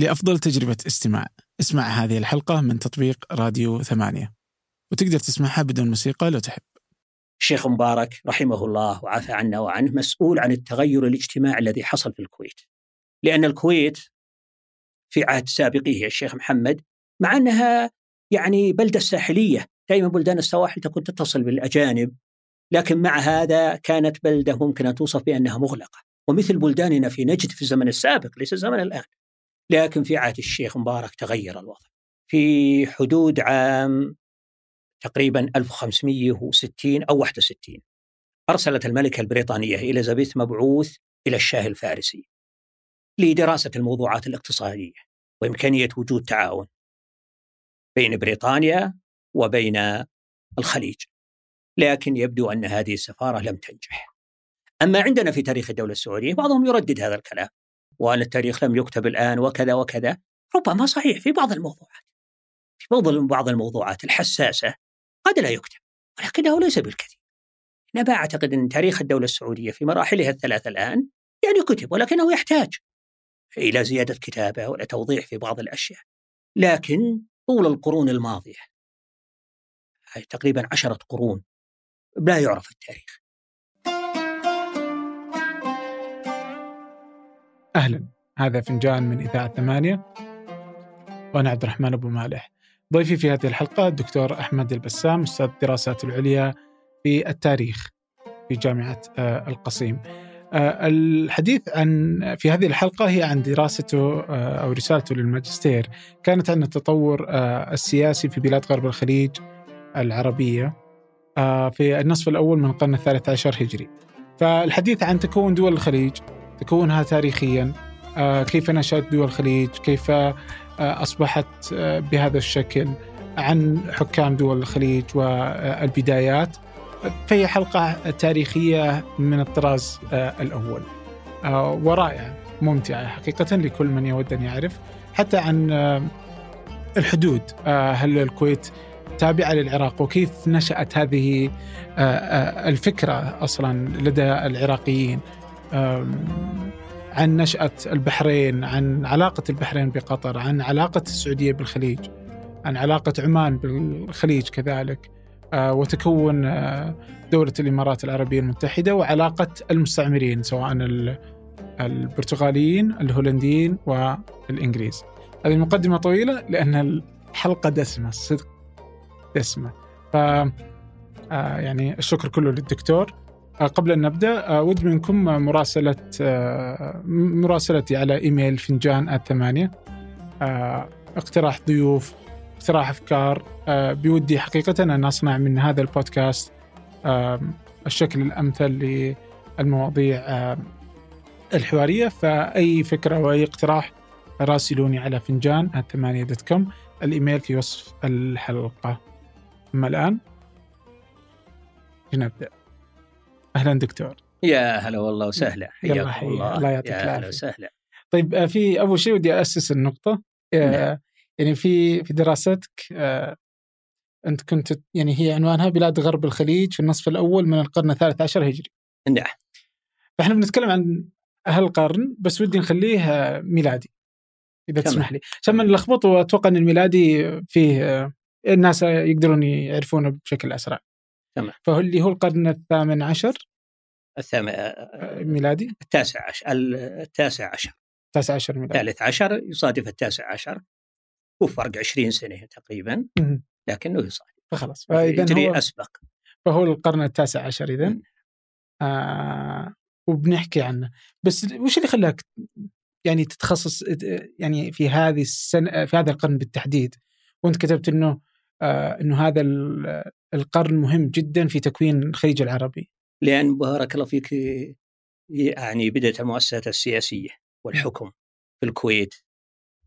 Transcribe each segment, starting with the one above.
لأفضل تجربة استماع. اسمع هذه الحلقة من تطبيق راديو ثمانية. وتقدر تسمعها بدون موسيقى لو تحب. الشيخ مبارك رحمه الله وعفى عنا وعنه مسؤول عن التغير الاجتماعي الذي حصل في الكويت. لأن الكويت في عهد سابقيه الشيخ محمد مع أنها يعني بلدة ساحلية. دائما بلدان السواحل تكون تتصل بالأجانب لكن مع هذا كانت بلدة ممكن أن توصف بأنها مغلقة. ومثل بلداننا في نجد في الزمن السابق ليس الزمن الآن. لكن في عهد الشيخ مبارك تغير الوضع. في حدود عام تقريبا 1560 أو 61 أرسلت الملكة البريطانية إليزابيث مبعوث إلى الشاه الفارسي لدراسة الموضوعات الاقتصادية وإمكانية وجود تعاون بين بريطانيا وبين الخليج. لكن يبدو أن هذه السفارة لم تنجح. أما عندنا في تاريخ الدولة السعودية بعضهم يردد هذا الكلام. وأن التاريخ لم يكتب الآن وكذا وكذا ربما صحيح في بعض الموضوعات. في بعض بعض الموضوعات الحساسة قد لا يكتب ولكنه ليس بالكثير. أنا أعتقد أن تاريخ الدولة السعودية في مراحلها الثلاث الآن يعني كتب ولكنه يحتاج إلى زيادة كتابة ولا توضيح في بعض الأشياء. لكن طول القرون الماضية تقريبا عشرة قرون لا يعرف التاريخ. أهلا. هذا فنجان من إذاعة ثمانية. وأنا عبد الرحمن أبو مالح. ضيفي في هذه الحلقة الدكتور أحمد البسام أستاذ الدراسات العليا في التاريخ في جامعة آه، القصيم. آه، الحديث عن في هذه الحلقة هي عن دراسته آه، أو رسالته للماجستير. كانت عن التطور السياسي في بلاد غرب الخليج العربية في النصف الأول من القرن الثالث عشر هجري. فالحديث عن تكون دول الخليج تكونها تاريخيا. آه، كيف نشأت دول الخليج؟ كيف آه، أصبحت آه، بهذا الشكل عن حكام دول الخليج والبدايات. فهي حلقة تاريخية من الطراز الأول. ورائعة ممتعة حقيقة لكل من يود أن يعرف. حتى عن الحدود هل الكويت تابعة للعراق وكيف نشأت هذه الفكرة أصلا لدى العراقيين. عن نشأة البحرين عن علاقة البحرين بقطر عن علاقة السعودية بالخليج عن علاقة عمان بالخليج كذلك آه، وتكون آه، دولة الإمارات العربية المتحدة وعلاقة المستعمرين سواء البرتغاليين الهولنديين والإنجليز. هذه مقدمة طويلة لأن الحلقة دسمة صدق دسمة. ف آه، يعني الشكر كله للدكتور. قبل أن نبدأ آه، ود منكم مراسلة آه، مراسلتي على إيميل فنجان الثمانية اقتراح ضيوف اقتراح أفكار بودي حقيقة أن أصنع من هذا البودكاست الشكل الأمثل للمواضيع الحوارية. فأي فكرة وأي اقتراح راسلوني على فنجان الثمانية dot com ال email في وصف الحلقة. أما الآن نبدأ أهلا دكتور. يا هلا والله وسهلا حياك الله. الله يعطيك العافية. أهلا وسهلا. طيب آه، في اول شيء ودي اسس النقطة. آه، نعم. يعني في في دراستك آه، أنت كنت يعني هي عنوانها بلاد غرب الخليج في النصف الأول من القرن الثالث عشر هجري. نعم. فإحنا بنتكلم عن هالقرن بس ودي نخليه ميلادي إذا تسمح لي. عشان ما نلخبط وأتوقع أن الميلادي فيه الناس يقدرون يعرفونه بشكل أسرع. تمام. فهو اللي هو القرن الثامن عشر. الثامن آه، آه، ميلادي. التاسع عشر التاسع عشر. التاسع عشر ميلادي. الثالث عشر يصادف التاسع عشر. هو فرق 20 سنة تقريبا لكنه يصادف. فخلاص. فإذا هو أسبق. فهو القرن التاسع عشر إذا. آه وبنحكي عنه. بس وش اللي خلاك يعني تتخصص يعني في هذه السنة في هذا القرن بالتحديد؟ وانت كتبت إنه آه إنه هذا القرن مهم جدا في تكوين الخليج العربي. لأن بارك الله فيك يعني بدأت المؤسسات السياسية والحكم في الكويت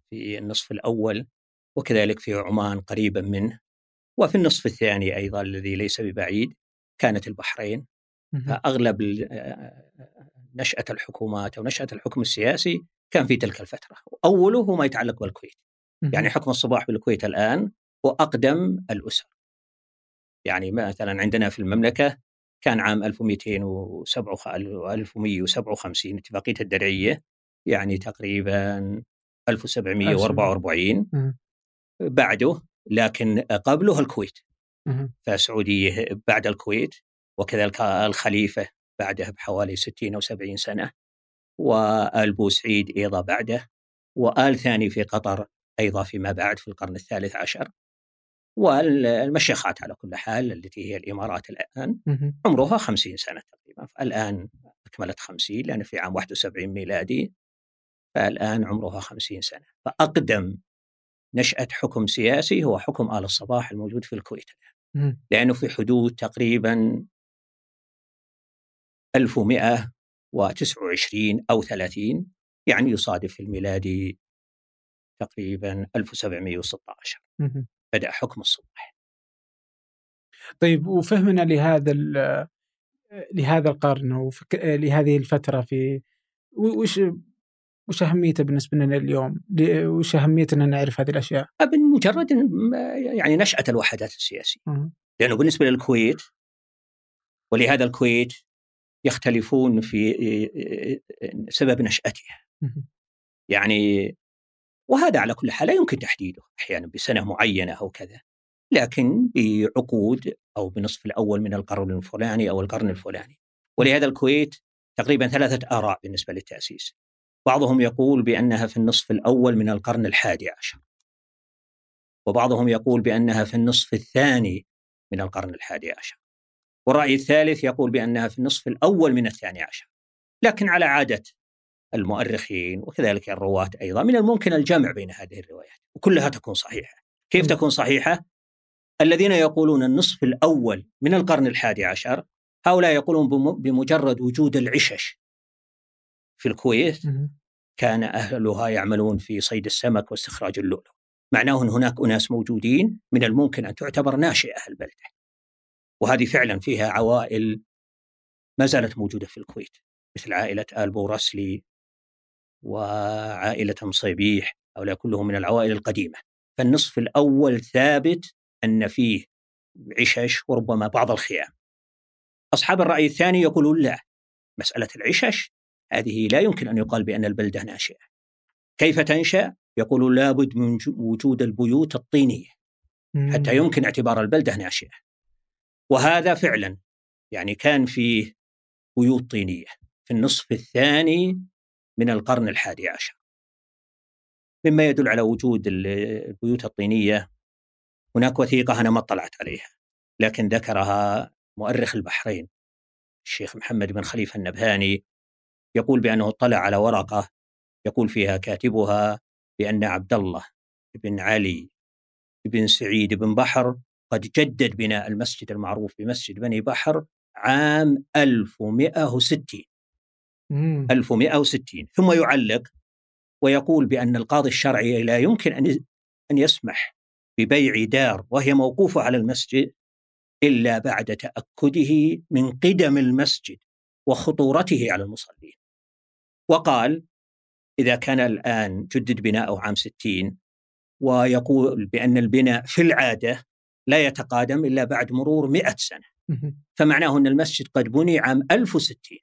في النصف الأول وكذلك في عمان قريبا منه وفي النصف الثاني أيضا الذي ليس ببعيد كانت البحرين. فأغلب نشأة الحكومات أو نشأة الحكم السياسي كان في تلك الفترة أوله ما يتعلق بالكويت. يعني حكم الصباح بالكويت الآن هو أقدم الأسر. يعني مثلا عندنا في المملكة كان عام 1257 اتفاقية الدرعية يعني تقريبا 1744 بعده لكن قبله الكويت. فالسعودية بعد الكويت وكذلك الخليفة بعده بحوالي 60 أو 70 سنة وآل بوسعيد أيضا بعده وآل ثاني في قطر أيضا فيما بعد في القرن الثالث عشر. والمشيخات على كل حال التي هي الإمارات الآن عمرها 50 سنة تقريبا الآن أكملت 50 لأن في عام 71 ميلادي فالآن عمرها 50 سنة. فأقدم نشأة حكم سياسي هو حكم آل الصباح الموجود في الكويت الآن. لأنه في حدود تقريبا 1129 أو 30 يعني يصادف في الميلادي تقريبا 1716 بدأ حكم الصباح طيب وفهمنا لهذا لهذا القرن ولهذه الفترة في وش وش أهميته بالنسبة لنا اليوم؟ وش أهمية ان نعرف هذه الأشياء؟ بمجرد يعني نشأة الوحدات السياسية. لأنه بالنسبة للكويت ولهذا الكويت يختلفون في سبب نشأتها. يعني وهذا على كل حال لا يمكن تحديده أحيانا بسنة معينة أو كذا. لكن بعقود أو بنصف الأول من القرن الفلاني أو القرن الفلاني. ولهذا الكويت تقريبا ثلاثة آراء بالنسبة للتأسيس. بعضهم يقول بأنها في النصف الأول من القرن الحادي عشر وبعضهم يقول بأنها في النصف الثاني من القرن الحادي عشر والرأي الثالث يقول بأنها في النصف الأول من الثاني عشر لكن على عادة المؤرخين وكذلك الرواة أيضا من الممكن الجمع بين هذه الروايات وكلها تكون صحيحة. كيف تكون صحيحة؟ الذين يقولون النصف الأول من القرن الحادي عشر هؤلاء يقولون بمجرد وجود العشش. في الكويت كان أهلها يعملون في صيد السمك واستخراج اللؤلؤ. معناه أن هناك أناس موجودين من الممكن أن تعتبر ناشئة البلدة. وهذه فعلا فيها عوائل ما زالت موجودة في الكويت مثل عائلة آل بورسلي وعائلة مصيبيح هؤلاء كلهم من العوائل القديمة. فالنصف الأول ثابت أن فيه عشش وربما بعض الخيام. أصحاب الرأي الثاني يقولون لا مسألة العشش هذه لا يمكن أن يقال بأن البلدة ناشئة. كيف تنشأ؟ يقول لابد من وجود البيوت الطينية حتى يمكن اعتبار البلدة ناشئة. وهذا فعلا يعني كان فيه بيوت طينية. في النصف الثاني من القرن الحادي عشر مما يدل على وجود البيوت الطينية هناك وثيقة أنا ما اطلعت عليها لكن ذكرها مؤرخ البحرين الشيخ محمد بن خليفة النبهاني يقول بأنه اطلع على ورقة يقول فيها كاتبها بأن عبد الله بن علي بن سعيد بن بحر قد جدد بناء المسجد المعروف بمسجد بني بحر عام 1160 مم. 1160 ثم يعلق ويقول بأن القاضي الشرعي لا يمكن أن أن يسمح ببيع دار وهي موقوفة على المسجد إلا بعد تأكده من قدم المسجد وخطورته على المصلين. وقال إذا كان الآن جدد بناؤه عام 60 ويقول بأن البناء في العادة لا يتقادم إلا بعد مرور 100 سنة. فمعناه أن المسجد قد بني عام 1060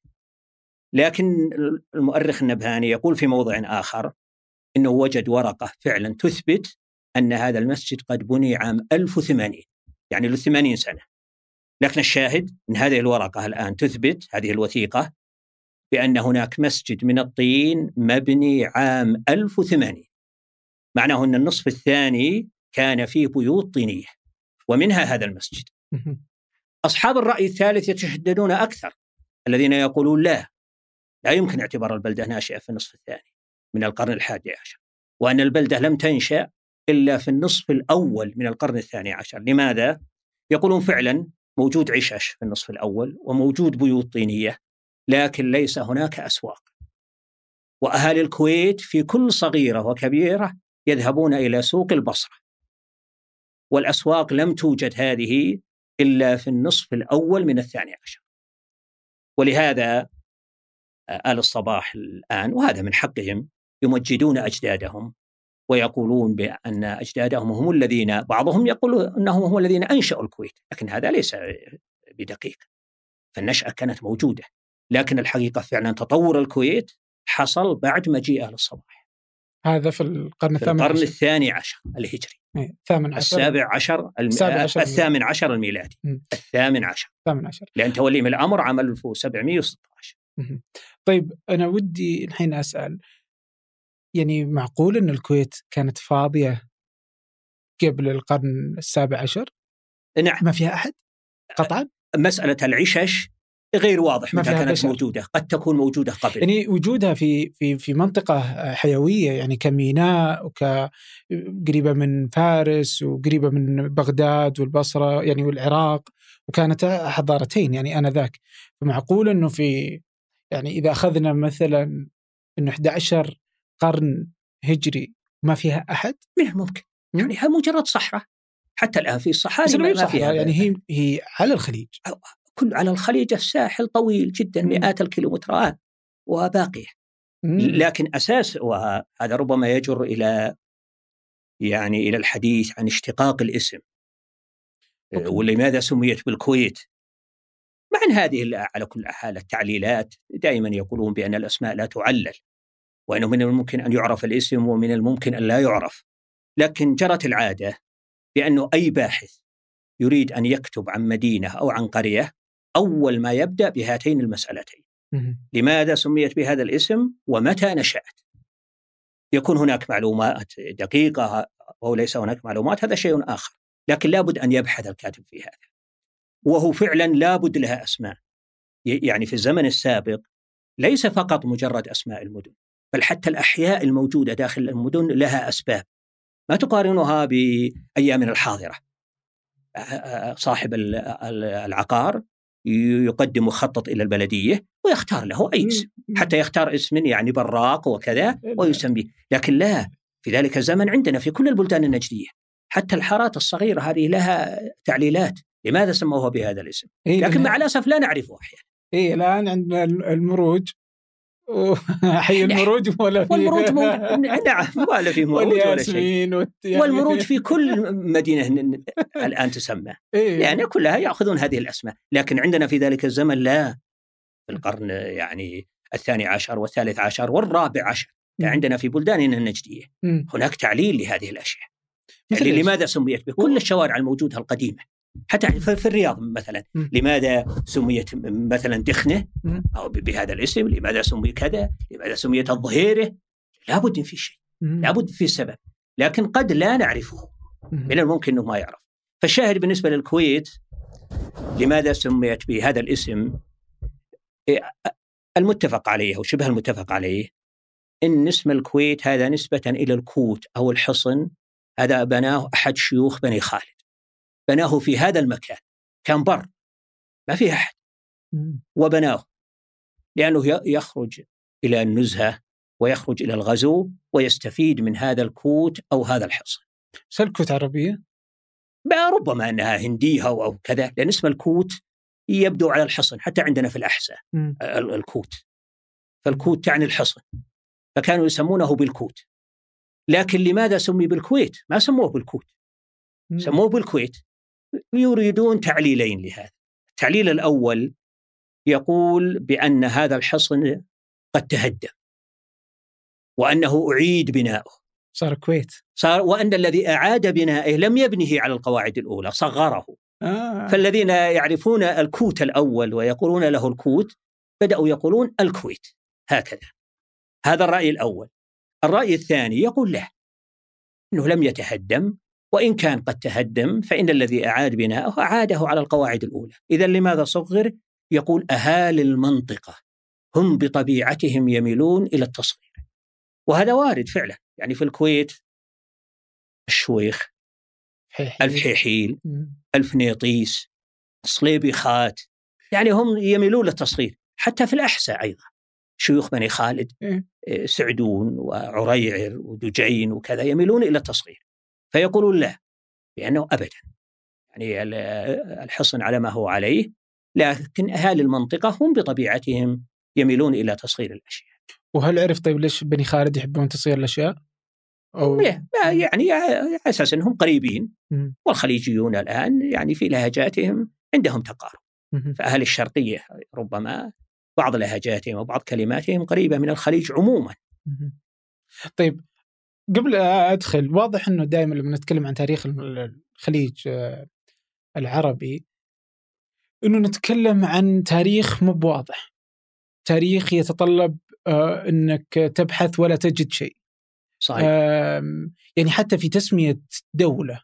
لكن المؤرخ النبهاني يقول في موضع آخر أنه وجد ورقة فعلا تثبت أن هذا المسجد قد بني عام 1080 يعني له 80 سنة. لكن الشاهد أن هذه الورقة الآن تثبت هذه الوثيقة بأن هناك مسجد من الطين مبني عام 1080 معناه أن النصف الثاني كان فيه بيوت طينية ومنها هذا المسجد. أصحاب الرأي الثالث يتشددون أكثر الذين يقولون لا لا يمكن اعتبار البلدة ناشئة في النصف الثاني من القرن الحادي عشر وأن البلدة لم تنشأ إلا في النصف الأول من القرن الثاني عشر. لماذا؟ يقولون فعلا موجود عشش في النصف الأول وموجود بيوت طينية لكن ليس هناك أسواق. وأهالي الكويت في كل صغيرة وكبيرة يذهبون إلى سوق البصرة. والأسواق لم توجد هذه إلا في النصف الأول من الثاني عشر. ولهذا آل الصباح الآن وهذا من حقهم يمجدون أجدادهم ويقولون بأن أجدادهم هم الذين بعضهم يقول أنهم هم الذين أنشأوا الكويت لكن هذا ليس بدقيق. فالنشأة كانت موجودة لكن الحقيقة فعلا تطور الكويت حصل بعد مجيء أهل الصباح. هذا في القرن في الثامن القرن عشر. الثاني عشر الهجري. إيه، الثامن عشر. السابع عشر, الم... السابع عشر الثامن عشر الميلادي. مم. الثامن عشر. الثامن عشر. لأن توليهم الأمر عام 1716 مهم. طيب أنا ودي الحين أسأل. يعني معقول إن الكويت كانت فاضية قبل القرن السابع عشر؟ نعم. ما فيها أحد؟ قطعا؟ مسألة العشش غير واضح ما متى كانت بشر. موجودة قد تكون موجودة قبل. يعني وجودها في في في منطقة حيوية يعني كميناء وكقريبه من فارس وقريبة من بغداد والبصرة يعني والعراق وكانت حضارتين يعني آنذاك. فمعقول إنه في يعني إذا أخذنا مثلا إنه 11 قرن هجري ما فيها أحد؟ من الممكن. يعني هي مجرد صحراء؟ حتى الآن في الصحاري بس ما ما فيها يعني هي هي على الخليج. كل على الخليج الساحل طويل جدا مم. مئات الكيلومترات وباقية. مم. لكن أساس وهذا ربما يجر إلى يعني إلى الحديث عن اشتقاق الاسم. ولماذا سميت بالكويت؟ مع أن هذه على كل حال التعليلات دائما يقولون بأن الأسماء لا تعلل وأنه من الممكن أن يعرف الاسم ومن الممكن أن لا يعرف. لكن جرت العادة بأنه أي باحث يريد أن يكتب عن مدينة أو عن قرية أول ما يبدأ بهاتين المسألتين. لماذا سميت بهذا الاسم؟ ومتى نشأت؟ يكون هناك معلومات دقيقة أو ليس هناك معلومات هذا شيء آخر. لكن لابد أن يبحث الكاتب في هذا. وهو فعلا لابد لها أسماء. ي- يعني في الزمن السابق ليس فقط مجرد أسماء المدن بل حتى الأحياء الموجودة داخل المدن لها أسباب. ما تقارنها بأيامنا الحاضرة. صاحب ال- ال- العقار يقدم مخطط إلى البلدية ويختار له أي اسم حتى يختار اسم يعني براق وكذا ويسميه. لكن لا في ذلك الزمن عندنا في كل البلدان النجدية حتى الحارات الصغيرة هذه لها تعليلات. لماذا سموها بهذا الاسم؟ إيه لكن مع الأسف لا نعرفه أحيانا. إيه الآن عندنا المروج. حي المروج ولا في والمروج مو... نعم ولا في مروج ولا شيء. والت... يعني والمروج في كل مدينة ن- ن- الآن تسمى. إيه. يعني كلها يأخذون هذه الأسماء. لكن عندنا في ذلك الزمن لا. في القرن يعني الثاني عشر والثالث عشر والرابع عشر. عندنا في بلداننا النجدية مم. هناك تعليل لهذه الأشياء. مثل يعني؟ لماذا سميت بكل الشوارع الموجودة القديمة؟ حتى في في الرياض مثلا. مم. لماذا سميت مثلا دخنة مم. أو ب- بهذا الاسم. لماذا سمي كذا؟ لماذا سميت الظهيرة لابد إن في شيء. لابد في سبب. لكن قد لا نعرفه. من الممكن إنه ما يعرف. فالشاهد بالنسبة للكويت لماذا سميت بهذا الاسم؟ إيه، المتفق عليه أو شبه المتفق عليه إن اسم الكويت هذا نسبة إلى الكوت أو الحصن هذا بناه أحد شيوخ بني خالد. بناه في هذا المكان. كان بر. ما فيه أحد. مم. وبناه. لأنه ي- يخرج إلى النزهة ويخرج إلى الغزو ويستفيد من هذا الكوت أو هذا الحصن. عربية؟ ما ربما أنها هندية أو أو كذا لأن اسم الكوت يبدو على الحصن حتى عندنا في الاحساء مم. ال- الكوت. فالكوت تعني الحصن. فكانوا يسمونه بالكوت. لكن لماذا سمي بالكويت؟ ما سموه بالكوت. سموه بالكويت. يريدون تعليلين لهذا. التعليل الأول يقول بأن هذا الحصن قد تهدم وأنه أعيد بناؤه. صار الكويت صار وأن الذي أعاد بنائه لم يبنه على القواعد الأولى صغره. آه. فالذين يعرفون الكوت الأول ويقولون له الكوت بدأوا يقولون الكويت. هكذا. هذا الرأي الأول. الرأي الثاني يقول لا أنه لم يتهدم وإن كان قد تهدم فإن الذي أعاد بناءه أعاده على القواعد الأولى إذا لماذا صغر؟ يقول أهالي المنطقة هم بطبيعتهم يميلون إلى التصغير وهذا وارد فعلا يعني في الكويت الشويخ حيحي. الفحيحيل مم. الفنيطيس صليبيخات يعني هم يميلون للتصغير حتى في الأحساء أيضا شيوخ بني خالد. إيه، سعدون وعريعر ودجين وكذا يميلون إلى التصغير فيقولون لا لأنه أبدا يعني ال- الحصن على ما هو عليه لكن أهالي المنطقة هم بطبيعتهم يميلون إلى تصغير الأشياء وهل عرف طيب ليش بني خالد يحبون تصغير الأشياء؟ أو إيه، ما يعني على أساس أنهم قريبين. والخليجيون الآن يعني في لهجاتهم عندهم تقارب. فأهل الشرقية ربما بعض لهجاتهم وبعض كلماتهم قريبة من الخليج عموما. طيب قبل أدخل واضح إنه دائما لما نتكلم عن تاريخ الخليج آه، العربي إنه نتكلم عن تاريخ مو بواضح. تاريخ يتطلب آه، إنك تبحث ولا تجد شيء. صحيح. يعني حتى في تسمية دولة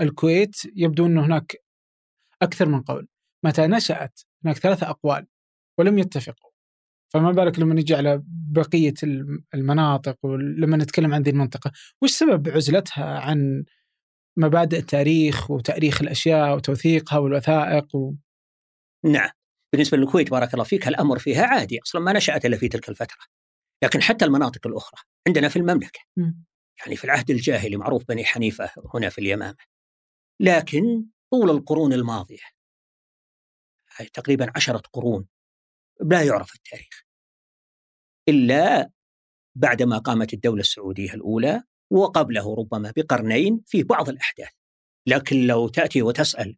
الكويت يبدو إنه هناك أكثر من قول. متى نشأت هناك ثلاثة أقوال ولم يتفقوا. فما بالك لما نجي على بقية المناطق ولما نتكلم عن ذي المنطقة وش سبب عزلتها عن مبادئ التاريخ وتأريخ الأشياء وتوثيقها والوثائق و... نعم. بالنسبة للكويت بارك الله فيك الأمر فيها عادي أصلا ما نشأت إلا في تلك الفترة لكن حتى المناطق الأخرى عندنا في المملكة. م. يعني في العهد الجاهلي معروف بني حنيفة هنا في اليمامة. لكن طول القرون الماضية تقريبا عشرة قرون لا يعرف التاريخ. إلا بعدما قامت الدولة السعودية الأولى وقبله ربما بقرنين في بعض الأحداث. لكن لو تأتي وتسأل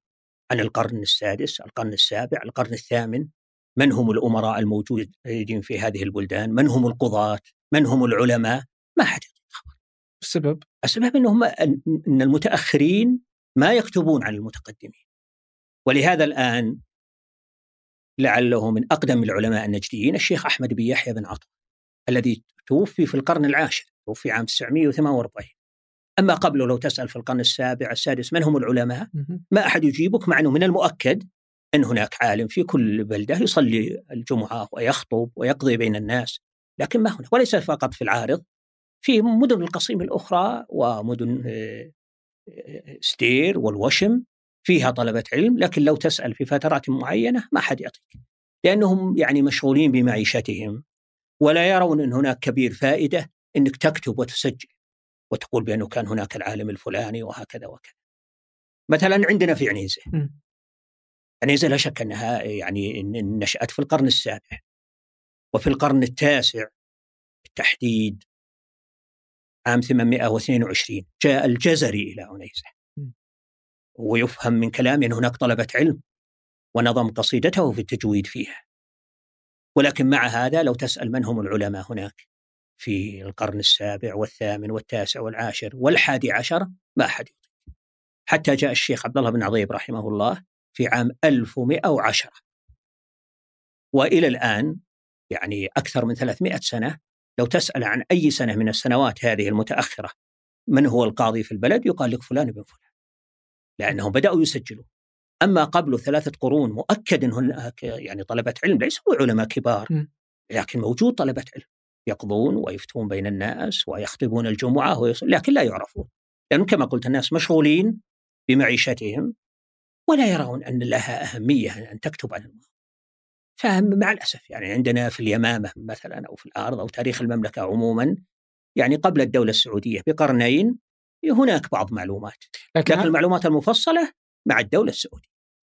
عن القرن السادس القرن السابع القرن الثامن من هم الأمراء الموجودين في هذه البلدان؟ من هم القضاة؟ من هم العلماء؟ ما حد خبر السبب؟ السبب أنهم أن المتأخرين ما يكتبون عن المتقدمين. ولهذا الآن لعله من أقدم العلماء النجديين الشيخ أحمد بن يحيى بن عطا الذي توفي في القرن العاشر توفي عام 948 أما قبله لو تسأل في القرن السابع السادس من هم العلماء؟ ما أحد يجيبك مع أنه من المؤكد أن هناك عالم في كل بلدة يصلي الجمعة ويخطب ويقضي بين الناس لكن ما هنا؟ وليس فقط في العارض في مدن القصيم الأخرى ومدن آه، آه، ستير والوشم. فيها طلبة علم لكن لو تسأل في فترات معينة ما حد يعطيك لأنهم يعني مشغولين بمعيشتهم ولا يرون أن هناك كبير فائدة أنك تكتب وتسجل وتقول بأنه كان هناك العالم الفلاني وهكذا وكذا. مثلا عندنا في عنيزة. عنيزة لا شك أنها يعني نشأت في القرن السابع وفي القرن التاسع بالتحديد عام 822 جاء الجزري إلى عنيزة. ويفهم من كلامي أن هناك طلبة علم ونظم قصيدته في التجويد فيها. ولكن مع هذا لو تسأل من هم العلماء هناك في القرن السابع والثامن والتاسع والعاشر والحادي عشر ما أحد حتى جاء الشيخ عبد الله بن عضيب رحمه الله في عام 1110 وإلى الآن يعني أكثر من 300 سنة لو تسأل عن أي سنة من السنوات هذه المتأخرة من هو القاضي في البلد؟ يقال لك فلان بن فلان. لأنهم بدأوا يسجلوا. أما قبل ثلاثة قرون مؤكد ان هناك يعني طلبة علم ليسوا علماء كبار لكن موجود طلبة علم. يقضون ويفتون بين الناس ويخطبون الجمعة ويصل لكن لا يعرفون. لأن كما قلت الناس مشغولين بمعيشتهم ولا يرون أن لها أهمية أن تكتب عن الماضي. فمع الأسف يعني عندنا في اليمامة مثلا أو في الأرض أو تاريخ المملكة عموما يعني قبل الدولة السعودية بقرنين هناك بعض معلومات. لكن, لكن المعلومات المفصلة مع الدولة السعودية.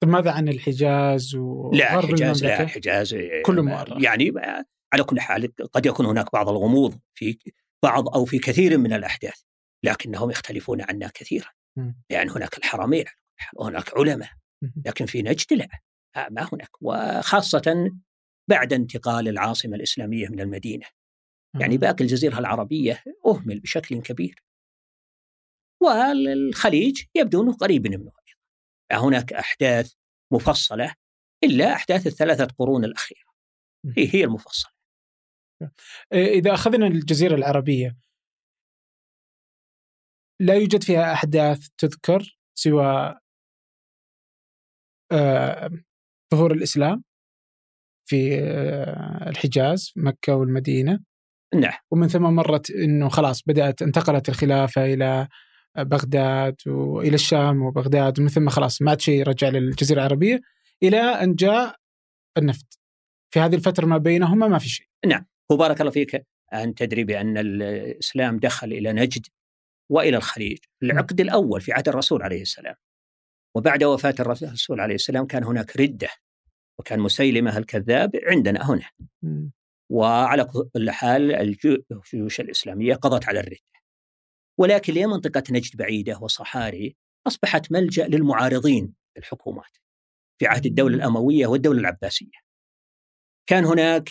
طيب ماذا عن الحجاز و لا الحجاز لا الحجاز كله مؤرخ يعني على كل حال قد يكون هناك بعض الغموض في بعض أو في كثير من الأحداث لكنهم يختلفون عنا كثيرا. لأن هناك الحرمين وهناك علماء لكن في نجد لا ما هناك. وخاصة بعد انتقال العاصمة الإسلامية من المدينة. يعني باقي الجزيرة العربية أهمل بشكل كبير. والخليج يبدو أنه قريب منه أيضا هناك أحداث مفصلة إلا أحداث الثلاثة قرون الأخيرة. هي هي المفصلة. إذا أخذنا الجزيرة العربية لا يوجد فيها أحداث تذكر سوى آه، ظهور الإسلام في آه، الحجاز مكة والمدينة؟ نعم. ومن ثم مرت أنه خلاص بدأت انتقلت الخلافة إلى بغداد والى الشام وبغداد ومن ثم خلاص ما عاد شيء رجع للجزيرة العربية إلى أن جاء النفط. في هذه الفترة ما بينهما ما في شيء. نعم هو بارك الله فيك أن تدري بأن الإسلام دخل إلى نجد وإلى الخليج العقد الأول في عهد الرسول عليه السلام. وبعد وفاة الرسول عليه السلام كان هناك ردة وكان مسيلمة الكذاب عندنا هنا. وعلى كل حال الجيوش الإسلامية قضت على الرده. ولكن ليه منطقة نجد بعيدة وصحاري أصبحت ملجأ للمعارضين الحكومات في عهد الدولة الأموية والدولة العباسية. كان هناك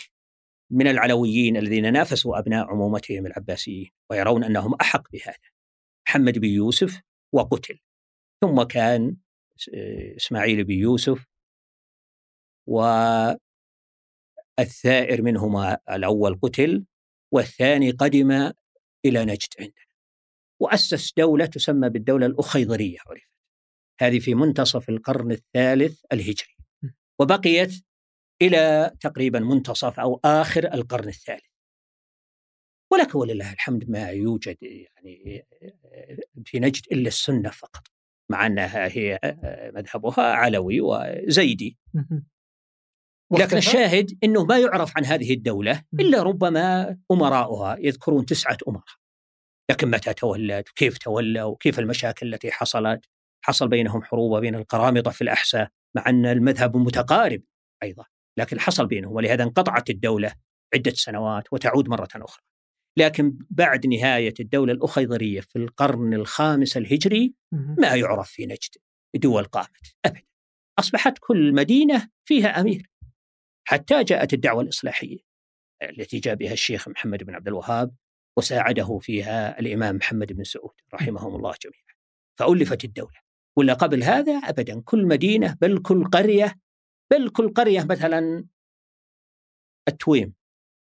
من العلويين الذين نافسوا أبناء عمومتهم العباسيين ويرون أنهم أحق بهذا محمد بن يوسف وقتل ثم كان إسماعيل بن يوسف والثائر منهما الأول قتل والثاني قدم إلى نجد عندنا وأسس دولة تسمى بالدولة الأخيضرية عرفت؟ هذه في منتصف القرن الثالث الهجري. وبقيت إلى تقريبا منتصف أو آخر القرن الثالث. ولك ولله الحمد ما يوجد يعني في نجد إلا السنة فقط مع أنها هي مذهبها علوي وزيدي. لكن الشاهد أنه ما يعرف عن هذه الدولة إلا ربما أمراؤها يذكرون تسعة أمراء. لكن متى تولت وكيف تولوا وكيف المشاكل التي حصلت؟ حصل بينهم حروب بين القرامطة في الأحساء مع أن المذهب متقارب أيضا لكن حصل بينهم ولهذا انقطعت الدولة عدة سنوات وتعود مرة أخرى. لكن بعد نهاية الدولة الأخيضرية في القرن الخامس الهجري ما يعرف في نجد دول قامت أبدا. أصبحت كل مدينة فيها أمير. حتى جاءت الدعوة الإصلاحية التي جاء بها الشيخ محمد بن عبد الوهاب وساعده فيها الإمام محمد بن سعود رحمهم الله جميعا. فألفت الدولة. ولا قبل هذا أبدا. كل مدينة بل كل قرية بل كل قرية مثلا التويم.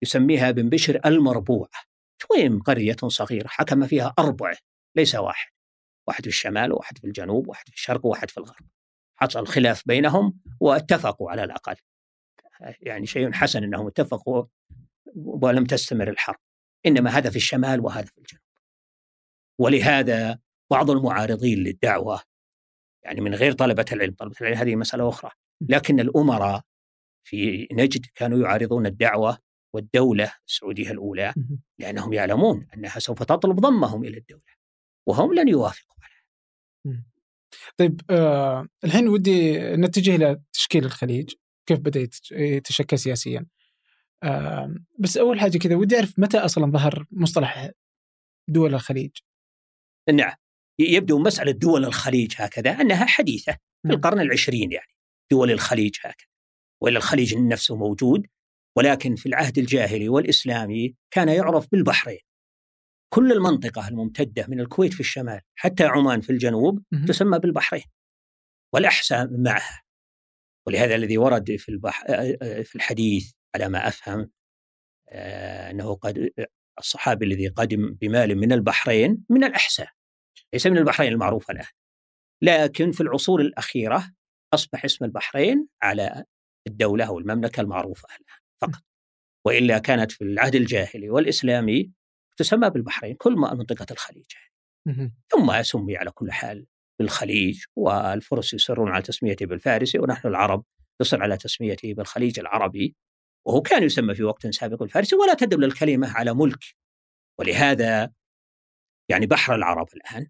يسميها ابن بشر المربوعة. تويم قرية صغيرة حكم فيها أربعة ليس واحد. واحد في الشمال وواحد في الجنوب وواحد في الشرق وواحد في الغرب. حصل خلاف بينهم واتفقوا على الأقل. يعني شيء حسن أنهم اتفقوا ولم تستمر الحرب. إنما هذا في الشمال وهذا في الجنوب. ولهذا بعض المعارضين للدعوة يعني من غير طلبة العلم طلبة العلم هذه مسألة أخرى لكن الأمراء في نجد كانوا يعارضون الدعوة والدولة السعودية الأولى لأنهم يعلمون أنها سوف تطلب ضمهم إلى الدولة وهم لن يوافقوا عليها طيب آه الحين ودي نتجه إلى تشكيل الخليج كيف بدأ يتشكل سياسيا؟ بس أول حاجة كذا ودي أعرف متى أصلا ظهر مصطلح دول الخليج؟ نعم يبدو مسألة دول الخليج هكذا أنها حديثة في نعم. القرن العشرين يعني دول الخليج هكذا. وإلا الخليج نفسه موجود ولكن في العهد الجاهلي والإسلامي كان يعرف بالبحرين. كل المنطقة الممتدة من الكويت في الشمال حتى عمان في الجنوب تسمى بالبحرين والأحساء معها. ولهذا الذي ورد في البح... في الحديث على ما أفهم آه، أنه قد الصحابي الذي قدم بمال من البحرين من الأحساء ليس من البحرين المعروفة الآن لكن في العصور الأخيرة أصبح اسم البحرين على الدولة أو المملكة المعروفة الآن فقط. وإلا كانت في العهد الجاهلي والإسلامي تسمى بالبحرين كل ما منطقة الخليج. ثم سمي على كل حال بالخليج والفرس يصرون على تسميته بالفارسي ونحن العرب نصر على تسميته بالخليج العربي. وهو كان يسمى في وقت سابق الفارسي ولا تدل الكلمة على ملك. ولهذا يعني بحر العرب الآن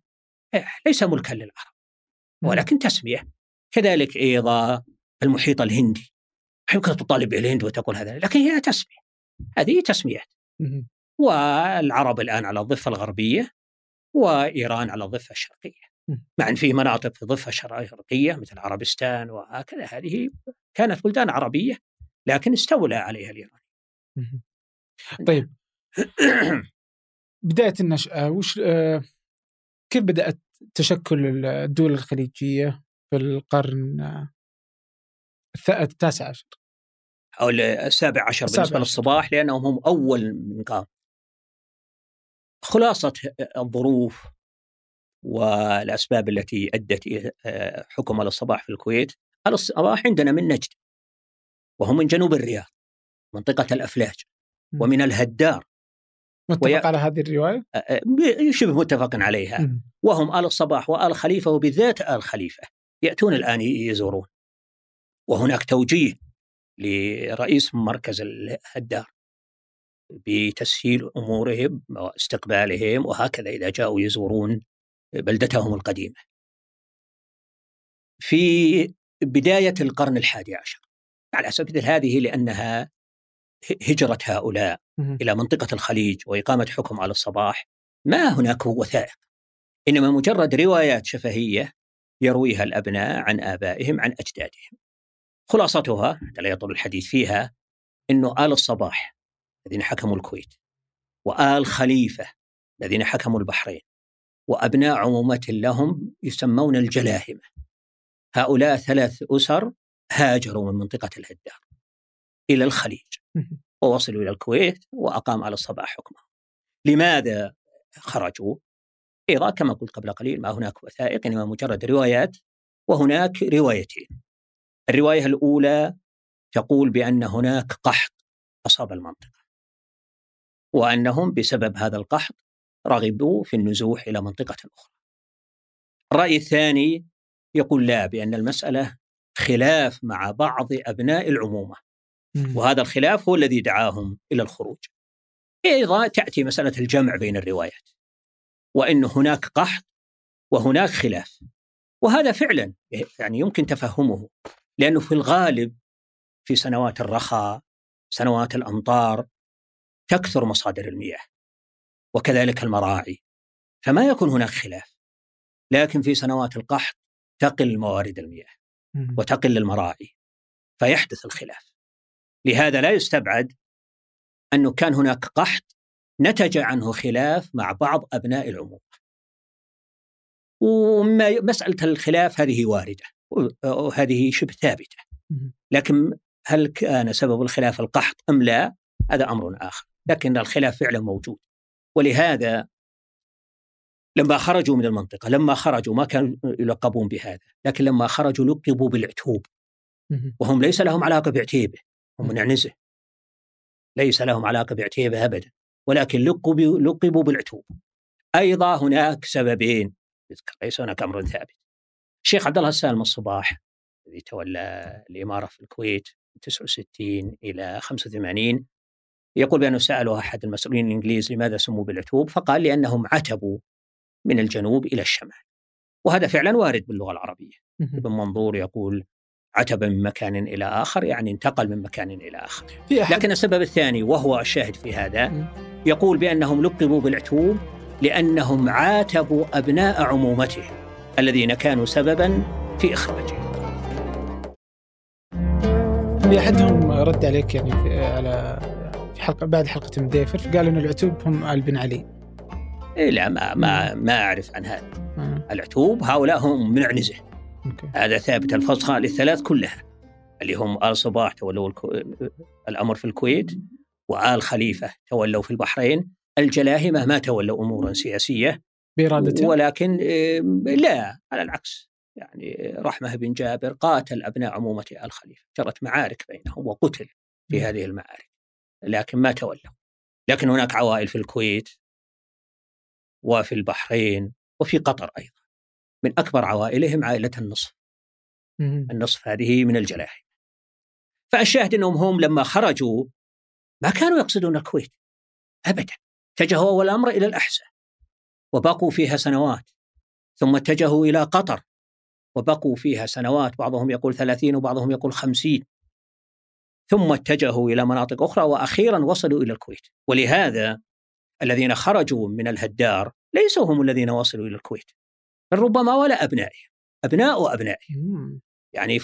إيه، ليس ملكا للعرب. ولكن تسمية. كذلك أيضا المحيط الهندي. يمكن تطالب الهند وتقول هذا لكن هي تسمية. هذه تسميات. والعرب الآن على الضفة الغربية وإيران على الضفة الشرقية. مع أن في مناطق في الضفة الشرقية مثل عربستان وهكذا. هذه كانت بلدان عربية. لكن استولى عليها الإيران طيب. بداية النشأة وش آه كيف بدأت تشكل الدول الخليجية في القرن التاسع عشر؟ أو السابع عشر بالنسبة عشر. للصباح لأنهم هم أول من قام. خلاصة الظروف والأسباب التي أدت آه، حكم الصباح في الكويت. الصباح عندنا من نجد. وهم من جنوب الرياض منطقة الأفلاج ومن الهدار متفق وي... على هذه الرواية؟ شبه متفق عليها م. وهم آل الصباح وآل خليفة وبالذات آل خليفة يأتون الآن يزورون وهناك توجيه لرئيس مركز الهدار بتسهيل أمورهم واستقبالهم وهكذا إذا جاءوا يزورون بلدتهم القديمة. في بداية القرن الحادي عشر على سبيل هذه لأنها هجرة هؤلاء إلى منطقة الخليج وإقامة حكم على الصباح. ما هناك وثائق إنما مجرد روايات شفهية يرويها الأبناء عن آبائهم عن أجدادهم. خلاصتها لا يطول الحديث فيها إنه آل الصباح الذين حكموا الكويت وآل خليفة الذين حكموا البحرين وأبناء عمومة لهم يسمون الجلاهمة. هؤلاء ثلاث أسر هاجروا من منطقة الهدار إلى الخليج. ووصلوا إلى الكويت وأقام على الصباح حكمه. لماذا خرجوا؟ أيضا كما قلت قبل قليل ما هناك وثائق إنما مجرد روايات وهناك روايتين. الرواية الأولى تقول بأن هناك قحط أصاب المنطقة. وأنهم بسبب هذا القحط رغبوا في النزوح إلى منطقة أخرى. الرأي الثاني يقول لا بأن المسألة خلاف مع بعض أبناء العمومة. وهذا الخلاف هو الذي دعاهم إلى الخروج. أيضا تأتي مسألة الجمع بين الروايات. وأن هناك قحط وهناك خلاف. وهذا فعلا يعني يمكن تفهمه. لأنه في الغالب في سنوات الرخاء سنوات الأمطار تكثر مصادر المياه. وكذلك المراعي. فما يكون هناك خلاف. لكن في سنوات القحط تقل موارد المياه. وتقل المراعي فيحدث الخلاف. لهذا لا يستبعد أنه كان هناك قحط نتج عنه خلاف مع بعض أبناء العمومة ومسألة الخلاف هذه واردة وهذه شبه ثابتة. لكن هل كان سبب الخلاف القحط أم لا؟ هذا أمر آخر. لكن الخلاف فعلا موجود. ولهذا لما خرجوا من المنطقة لما خرجوا ما كانوا يلقبون بهذا لكن لما خرجوا لقبوا بالعتوب. وهم ليس لهم علاقة بعتيبة هم من عنزه ليس لهم علاقة بعتيبة أبدا ولكن لقبوا, لقبوا بالعتوب. أيضا هناك سببين ليس هناك أمر ثابت. الشيخ عبد الله السالم الصباح الذي تولى الإمارة في الكويت من 69 إلى 85 يقول بأنه سألوا أحد المسؤولين الإنجليز لماذا سموا بالعتوب فقال لأنهم عتبوا من الجنوب إلى الشمال. وهذا فعلا وارد باللغة العربية. ابن منظور يقول عتب من مكان إلى آخر يعني انتقل من مكان إلى آخر. لكن السبب الثاني وهو الشاهد في هذا يقول بأنهم لقبوا بالعتوب لأنهم عاتبوا أبناء عمومتهم الذين كانوا سببا في إخراجه في أحدهم رد عليك يعني في على في حلقة بعد حلقة مديفر فقال أن العتوب هم آل بن علي. لا ما ما ما أعرف عن هذا. العتوب هؤلاء هم من أوكي. هذا ثابت الفصائل الثلاث كلها اللي هم آل صباح تولوا الكو... الأمر في الكويت وآل خليفة تولوا في البحرين. الجلاهمة ما تولوا أمورا سياسية بإرادته ولكن لا على العكس. يعني رحمة بن جابر قاتل أبناء عمومة آل خليفة جرت معارك بينهم وقتل في هذه المعارك لكن ما تولوا. لكن هناك عوائل في الكويت. وفي البحرين وفي قطر أيضا. من أكبر عوائلهم عائلة النصف. النصف هذه من الجلاهم فالشاهد أنهم هم لما خرجوا ما كانوا يقصدون الكويت. أبدا. اتجهوا أول الأمر إلى الأحساء وبقوا فيها سنوات. ثم اتجهوا إلى قطر. وبقوا فيها سنوات. بعضهم يقول ثلاثين وبعضهم يقول خمسين. ثم اتجهوا إلى مناطق أخرى وأخيرا وصلوا إلى الكويت. ولهذا الذين خرجوا من الهدار ليسوا هم الذين وصلوا إلى الكويت بل ربما ولا أبنائهم أبناء أبنائهم يعني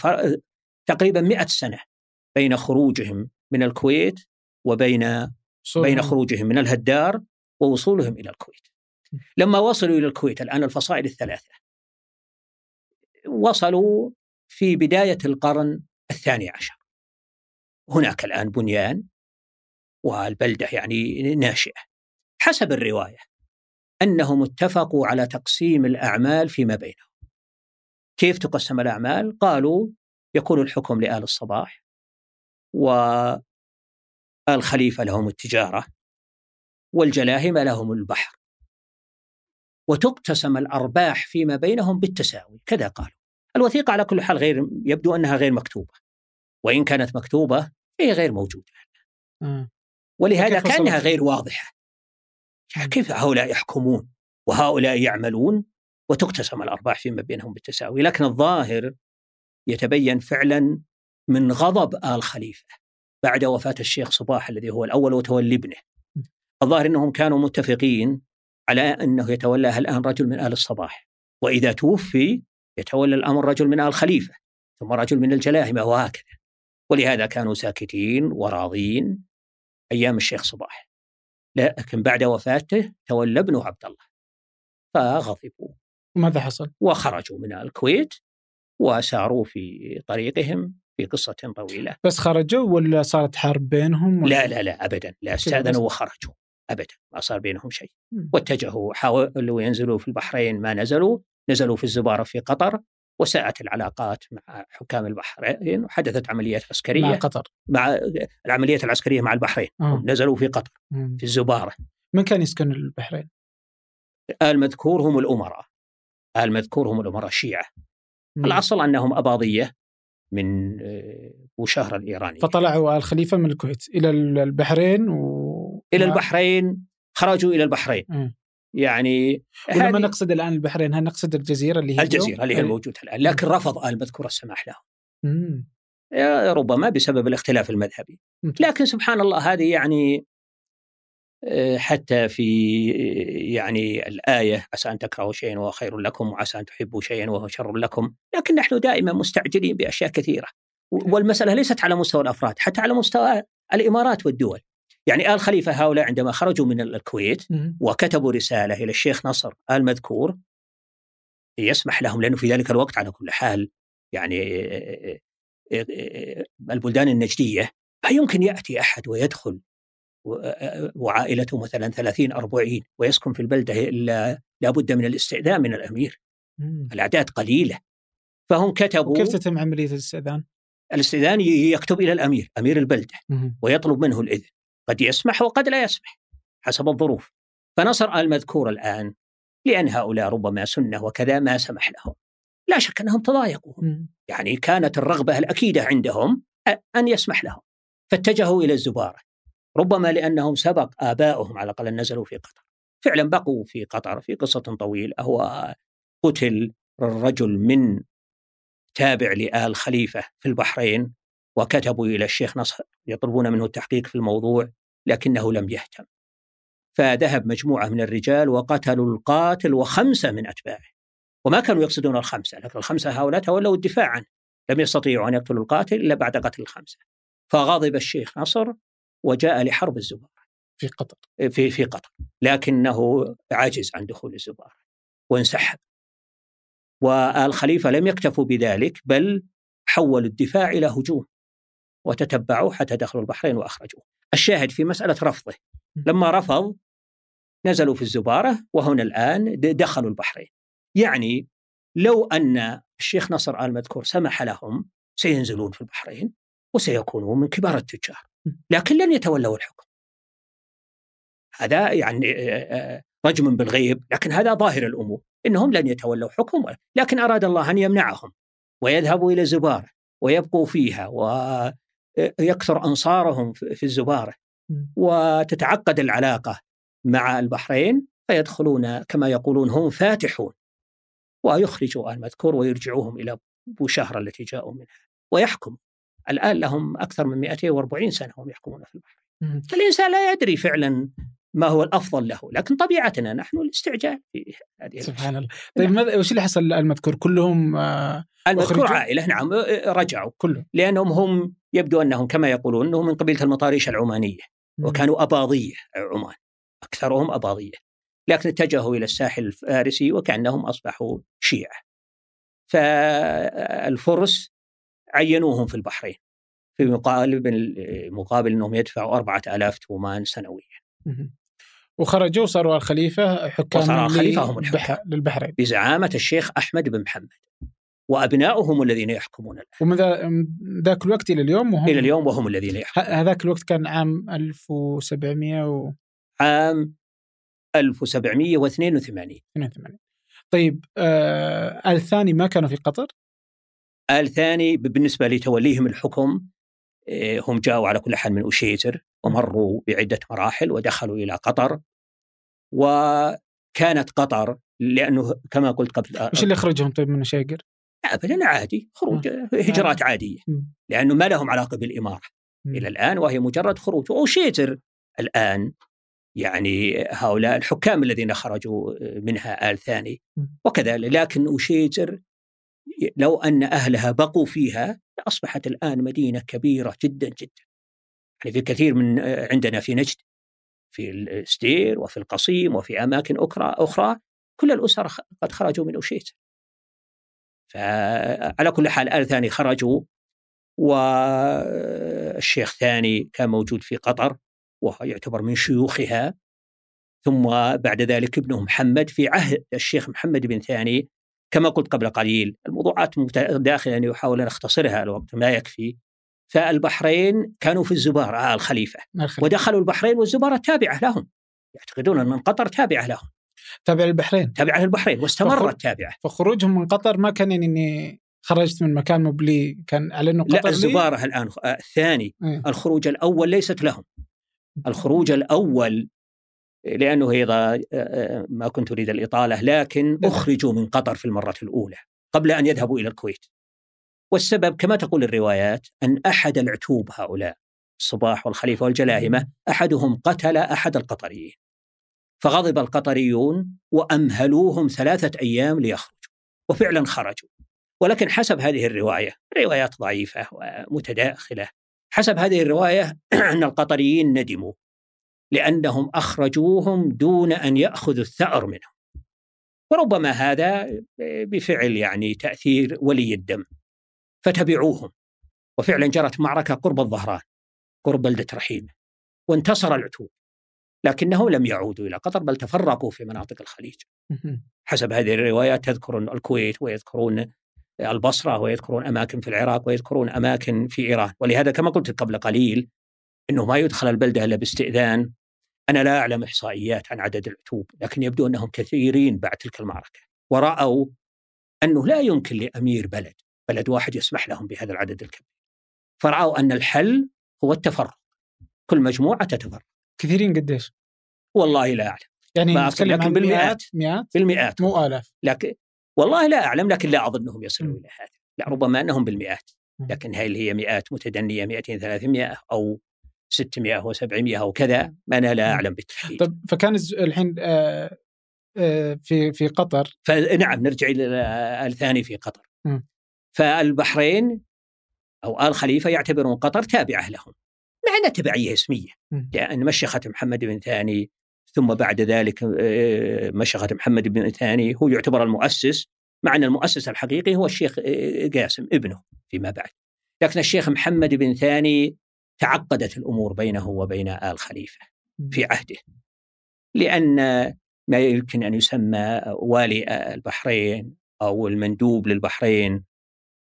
تقريبا مئة سنة بين خروجهم من الكويت وبين بين خروجهم من الهدار ووصولهم إلى الكويت. لما وصلوا إلى الكويت الآن الفصائل الثلاثة. وصلوا في بداية القرن الثاني عشر. هناك الآن بنيان والبلدة يعني ناشئة. حسب الرواية أنهم اتفقوا على تقسيم الأعمال فيما بينهم. كيف تقسم الأعمال؟ قالوا يكون الحكم لآل الصباح والخليفة لهم التجارة والجلاهمة لهم البحر. وتقتسم الأرباح فيما بينهم بالتساوي كذا قالوا. الوثيقة على كل حال غير يبدو أنها غير مكتوبة. وإن كانت مكتوبة هي غير موجودة. آه. ولهذا كأنها غير واضحة. كيف هؤلاء يحكمون وهؤلاء يعملون؟ وتقتسم الأرباح فيما بينهم بالتساوي. لكن الظاهر يتبين فعلا من غضب آل خليفة بعد وفاة الشيخ صباح الذي هو الأول وتولي ابنه. الظاهر أنهم كانوا متفقين على أنه يتولاها الآن رجل من آل الصباح. وإذا توفي يتولى الأمر رجل من آل خليفة ثم رجل من الجلاهمة وهكذا. ولهذا كانوا ساكتين وراضين أيام الشيخ صباح. لكن بعد وفاته تولى ابنه عبد الله فغضبوا. ماذا حصل؟ وخرجوا من الكويت وساروا في طريقهم في قصة طويلة. بس خرجوا ولا صارت حرب بينهم؟ ولا لا لا لا أبدا. لا استأذنوا وخرجوا. أبدا ما صار بينهم شيء. واتجهوا حاولوا ينزلوا في البحرين ما نزلوا. نزلوا في الزبارة في قطر. وساءت العلاقات مع حكام البحرين وحدثت عمليات عسكرية مع قطر. مع العمليات العسكرية مع البحرين. آه. نزلوا في قطر في الزبارة. من كان يسكن البحرين؟ المذكور هم الأمراء. المذكور هم الأمراء الشيعة. الأصل أنهم أباضية من بوشهر الإيراني فطلعوا آل خليفة من الكويت إلى البحرين و... إلى البحرين خرجوا إلى البحرين. م. يعني ولما نقصد الآن البحرين هل نقصد الجزيرة اللي هي الجزيرة اللي هي الموجودة الآن. لكن رفض آل مذكور السماح لهم. ربما بسبب الاختلاف المذهبي. لكن سبحان الله هذه يعني حتى في يعني الآية عسى أن تكرهوا شيئا وهو خير لكم وعسى أن تحبوا شيئا وهو شر لكم. لكن نحن دائما مستعجلين بأشياء كثيرة. والمسألة ليست على مستوى الأفراد حتى على مستوى الإمارات والدول. يعني آل خليفة هؤلاء عندما خرجوا من الكويت وكتبوا رسالة إلى الشيخ نصر آل مذكور يسمح لهم لأنه في ذلك الوقت على كل حال يعني البلدان النجدية ما يمكن يأتي أحد ويدخل وعائلته مثلا 30 40 ويسكن في البلدة الا لابد من الاستئذان من الأمير. مم. الأعداد قليلة. فهم كتبوا كيف تتم عملية الاستئذان؟ الاستئذان يكتب إلى الأمير، أمير البلدة مم. ويطلب منه الإذن. قد يسمح وقد لا يسمح حسب الظروف. فنصر المذكور الآن لأن هؤلاء ربما سنة وكذا ما سمح لهم. لا شك أنهم تضايقوا. يعني كانت الرغبة الأكيدة عندهم أن يسمح لهم. فاتجهوا إلى الزبارة. ربما لأنهم سبق ابائهم على الأقل نزلوا في قطر. فعلا بقوا في قطر في قصة طويلة هو قتل الرجل من تابع لآل خليفة في البحرين وكتبوا إلى الشيخ نصر يطلبون منه التحقيق في الموضوع لكنه لم يهتم. فذهب مجموعة من الرجال وقتلوا القاتل وخمسة من أتباعه. وما كانوا يقصدون الخمسة لكن الخمسة هؤلاء تولوا الدفاع عنه. لم يستطيعوا أن يقتلوا القاتل إلا بعد قتل الخمسة. فغضب الشيخ نصر وجاء لحرب الزبارة في قطر. في في قطر. لكنه عجز عن دخول الزبارة وانسحب. والخليفة لم يكتفوا بذلك بل حولوا الدفاع إلى هجوم. وتتبعوا حتى دخلوا البحرين وأخرجوه. الشاهد في مسألة رفضه. لما رفض نزلوا في الزبارة وهنا الآن دخلوا البحرين. يعني لو أن الشيخ نصر آل مذكور سمح لهم سينزلون في البحرين وسيكونون من كبار التجار. لكن لن يتولوا الحكم. هذا يعني رجم بالغيب لكن هذا ظاهر الأمور. إنهم لن يتولوا حكم لكن أراد الله أن يمنعهم ويذهبوا إلى الزبارة ويبقوا فيها ويكثر أنصارهم في الزبارة وتتعقد العلاقة مع البحرين فيدخلون كما يقولون هم فاتحون. ويخرجوا المذكور ويرجعوهم إلى بوشهر التي جاءوا منها. ويحكم. الآن لهم أكثر من 240 سنة هم يحكمون في البحر الإنسان لا يدري فعلا ما هو الأفضل له، لكن طبيعتنا نحن الاستعجال في هذه سبحان الله. طيب ماذا وش اللي حصل المذكور كلهم آه المذكور عائلة نعم رجعوا. كلهم. لأنهم هم يبدو أنهم كما يقولون انهم من قبيلة المطاريش العمانية وكانوا أباضية عمان أكثرهم أباضية لكن اتجهوا إلى الساحل الفارسي وكأنهم أصبحوا شيعة. فالفرس عينوهم في البحرين في مقابل مقابل أنهم يدفعوا 4000 تومان سنويا. وخرجوا وصاروا الخليفة حكام وصار الخليفه هم الحكام للبحرين. بزعامة الشيخ أحمد بن محمد. وأبناؤهم الذين يحكمون الآن. ومن ذاك الوقت إلى اليوم وهم إلى اليوم وهم الذين يحكمون. هذاك الوقت كان عام 1700 و... عام 1782 82 طيب آه آل ثاني ما كانوا في قطر؟ آل ثاني بالنسبة لتوليهم الحكم هم جاءوا على كل حال من أشيتر ومروا بعدة مراحل ودخلوا إلى قطر. وكانت قطر لأنه كما قلت قبل وش اللي أخرجهم طيب من أشيقر؟ أبدا عادي خروج هجرات عادية. لأنه ما لهم علاقة بالإمارة. إلى الآن وهي مجرد خروج. وأشيتر الآن يعني هؤلاء الحكام الذين خرجوا منها آل ثاني. وكذلك لكن أشيتر لو أن أهلها بقوا فيها أصبحت الآن مدينة كبيرة جدا جدا. يعني في كثير من عندنا في نجد في الستير وفي القصيم وفي أماكن أخرى أخرى كل الأسر قد خرجوا من اوشيت فعلى كل حال آل ثاني خرجوا والشيخ ثاني كان موجود في قطر وهو يعتبر من شيوخها. ثم بعد ذلك ابنه محمد في عهد الشيخ محمد بن ثاني كما قلت قبل قليل. الموضوعات داخل أن يحاول أن أختصرها الوقت ما يكفي. فالبحرين كانوا في الزبارة آه الخليفة ودخلوا البحرين والزبارة تابعة لهم. يعتقدون أن قطر تابعة لهم. تابعة للبحرين تابعة للبحرين واستمرت تابعة فخروجهم من قطر ما كان يعني إني خرجت من مكان مبلي كان على إنه قطر لا الزبارة لي؟ الآن آه، الثاني إيه؟ الخروج الأول ليست لهم الخروج الأول لأنه أيضا آه، آه، ما كنت أريد الإطالة لكن أخرجوا من قطر في المرة الأولى قبل أن يذهبوا إلى الكويت. والسبب كما تقول الروايات أن أحد العتوب هؤلاء الصباح والخليفة والجلاهمه أحدهم قتل أحد القطريين. فغضب القطريون وأمهلوهم ثلاثة أيام ليخرجوا. وفعلا خرجوا. ولكن حسب هذه الرواية، روايات ضعيفة ومتداخلة. حسب هذه الرواية أن القطريين ندموا لأنهم أخرجوهم دون أن يأخذوا الثأر منهم وربما هذا بفعل يعني تأثير ولي الدم فتبعوهم وفعلا جرت معركة قرب الظهران قرب بلدة رحيم وانتصر العتوب لكنهم لم يعودوا إلى قطر بل تفرقوا في مناطق الخليج. حسب هذه الروايات تذكرون الكويت ويذكرون البصرة ويذكرون أماكن في العراق ويذكرون أماكن في إيران. ولهذا كما قلت قبل قليل أنه ما يدخل البلدة إلا باستئذان. أنا لا أعلم إحصائيات عن عدد العتوب لكن يبدو أنهم كثيرين بعد تلك المعركة. ورأوا أنه لا يمكن لأمير بلد بلد واحد يسمح لهم بهذا العدد الكبير. فرأوا أن الحل هو التفرق. كل مجموعة تتفرق. كثيرين قديش؟ والله لا أعلم. يعني نتكلم عن بالمئات مئات؟ بالمئات مو آلاف. لكن والله لا أعلم لكن لا أظنهم يصلوا إلى هذا. لا ربما أنهم بالمئات. لكن هل هي مئات متدنية 200 300 أو 600 و700 أو كذا؟ ما أنا لا أعلم بالتحديد. طيب فكان الحين آه، آه، في في قطر. فنعم نرجع إلى الثاني في قطر. م. فالبحرين أو آل خليفة يعتبرون قطر تابعة لهم. مع إنها تبعية اسمية. لأن مشيخه محمد بن ثاني ثم بعد ذلك آه، مشيخه محمد بن ثاني. هو يعتبر المؤسس مع أن المؤسس الحقيقي هو الشيخ قاسم ابنه فيما بعد. لكن الشيخ محمد بن ثاني تعقدت الأمور بينه وبين آل خليفة في عهده. لأن ما يمكن أن يسمى والي البحرين أو المندوب للبحرين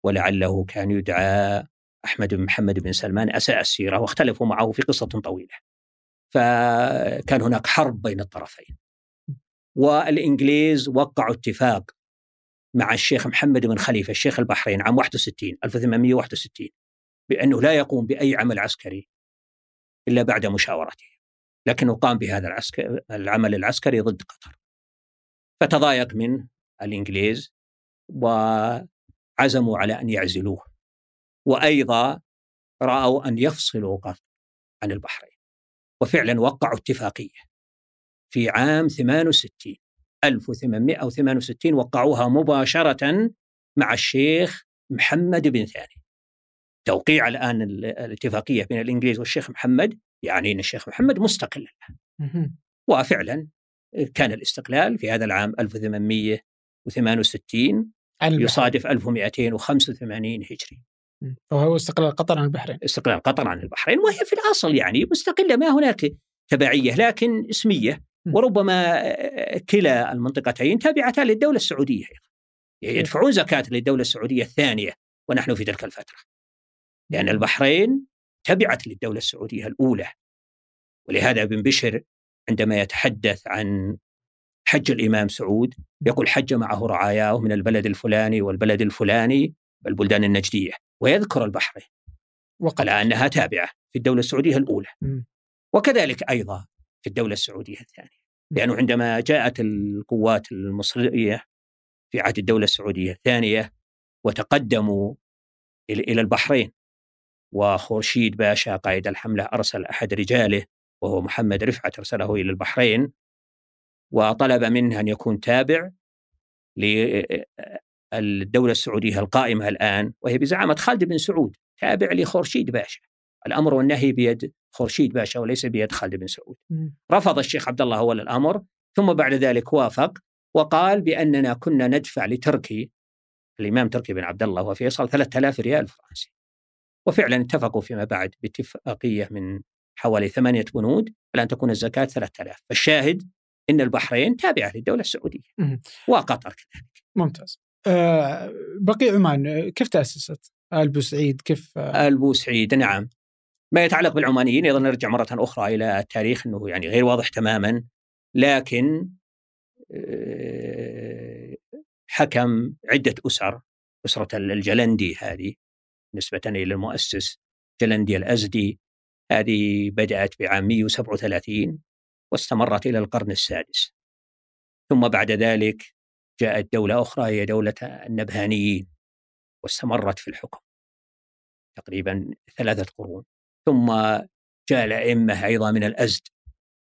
ولعله كان يدعى أحمد بن محمد بن سلمان أساء السيرة واختلفوا معه في قصة طويلة. فكان هناك حرب بين الطرفين. والإنجليز وقعوا اتفاق مع الشيخ محمد بن خليفة الشيخ البحرين عام 61 1861 بأنه لا يقوم بأي عمل عسكري إلا بعد مشاورته لكنه قام بهذا العسكر العمل العسكري ضد قطر فتضايق من الإنجليز وعزموا على أن يعزلوه وأيضا رأوا أن يفصلوا قطر عن البحرين وفعلا وقعوا اتفاقية في عام 68 1868 وقعوها مباشرة مع الشيخ محمد بن ثاني توقيع الآن الاتفاقية بين الإنجليز والشيخ محمد يعني أن الشيخ محمد مستقل الآن. وفعلا كان الاستقلال في هذا العام 1868 يصادف 1285 هجري. وهو استقلال قطر عن البحرين. استقلال قطر عن البحرين وهي في الأصل يعني مستقلة ما هناك تبعية لكن اسمية. وربما كلا المنطقتين تابعتان للدولة السعودية يدفعون زكاة للدولة السعودية الثانية ونحن في تلك الفترة. لأن البحرين تبعت للدولة السعودية الأولى. ولهذا ابن بشر عندما يتحدث عن حج الإمام سعود يقول حج معه رعاياه من البلد الفلاني والبلد الفلاني البلدان النجدية. ويذكر البحرين وقال أنها تابعة في الدولة السعودية الأولى. وكذلك أيضا في الدولة السعودية الثانية. لأنه عندما جاءت القوات المصرية في عهد الدولة السعودية الثانية وتقدموا إلى البحرين وخورشيد باشا قائد الحملة أرسل أحد رجاله وهو محمد رفعت أرسله إلى البحرين وطلب منه أن يكون تابع للدولة السعودية القائمة الآن وهي بزعامة خالد بن سعود تابع لخورشيد باشا. الأمر والنهي بيد خورشيد باشا وليس بيد خالد بن سعود. رفض الشيخ عبد الله أول الأمر ثم بعد ذلك وافق وقال بأننا كنا ندفع لتركي الإمام تركي بن عبد الله وفيصل 3000 ريال فرنسي. وفعلا اتفقوا فيما بعد باتفاقية من حوالي ثمانية بنود على أن تكون الزكاة 3000 فالشاهد إن البحرين تابعة للدولة السعودية. وقطر كذلك. ممتاز. آه بقي عمان كيف تأسست؟ آل بوسعيد كيف؟ آه آل بوسعيد نعم. ما يتعلق بالعمانيين أيضا نرجع مرة أخرى إلى التاريخ إنه يعني غير واضح تماما لكن آه حكم عدة أسر أسرة الجلندي هذه نسبة إلى المؤسس جلندي الأزدي. هذه بدأت بعام 137 واستمرت إلى القرن السادس. ثم بعد ذلك جاءت دولة أخرى هي دولة النبهانيين واستمرت في الحكم. تقريبا ثلاثة قرون. ثم جاء الأئمة أيضا من الأزد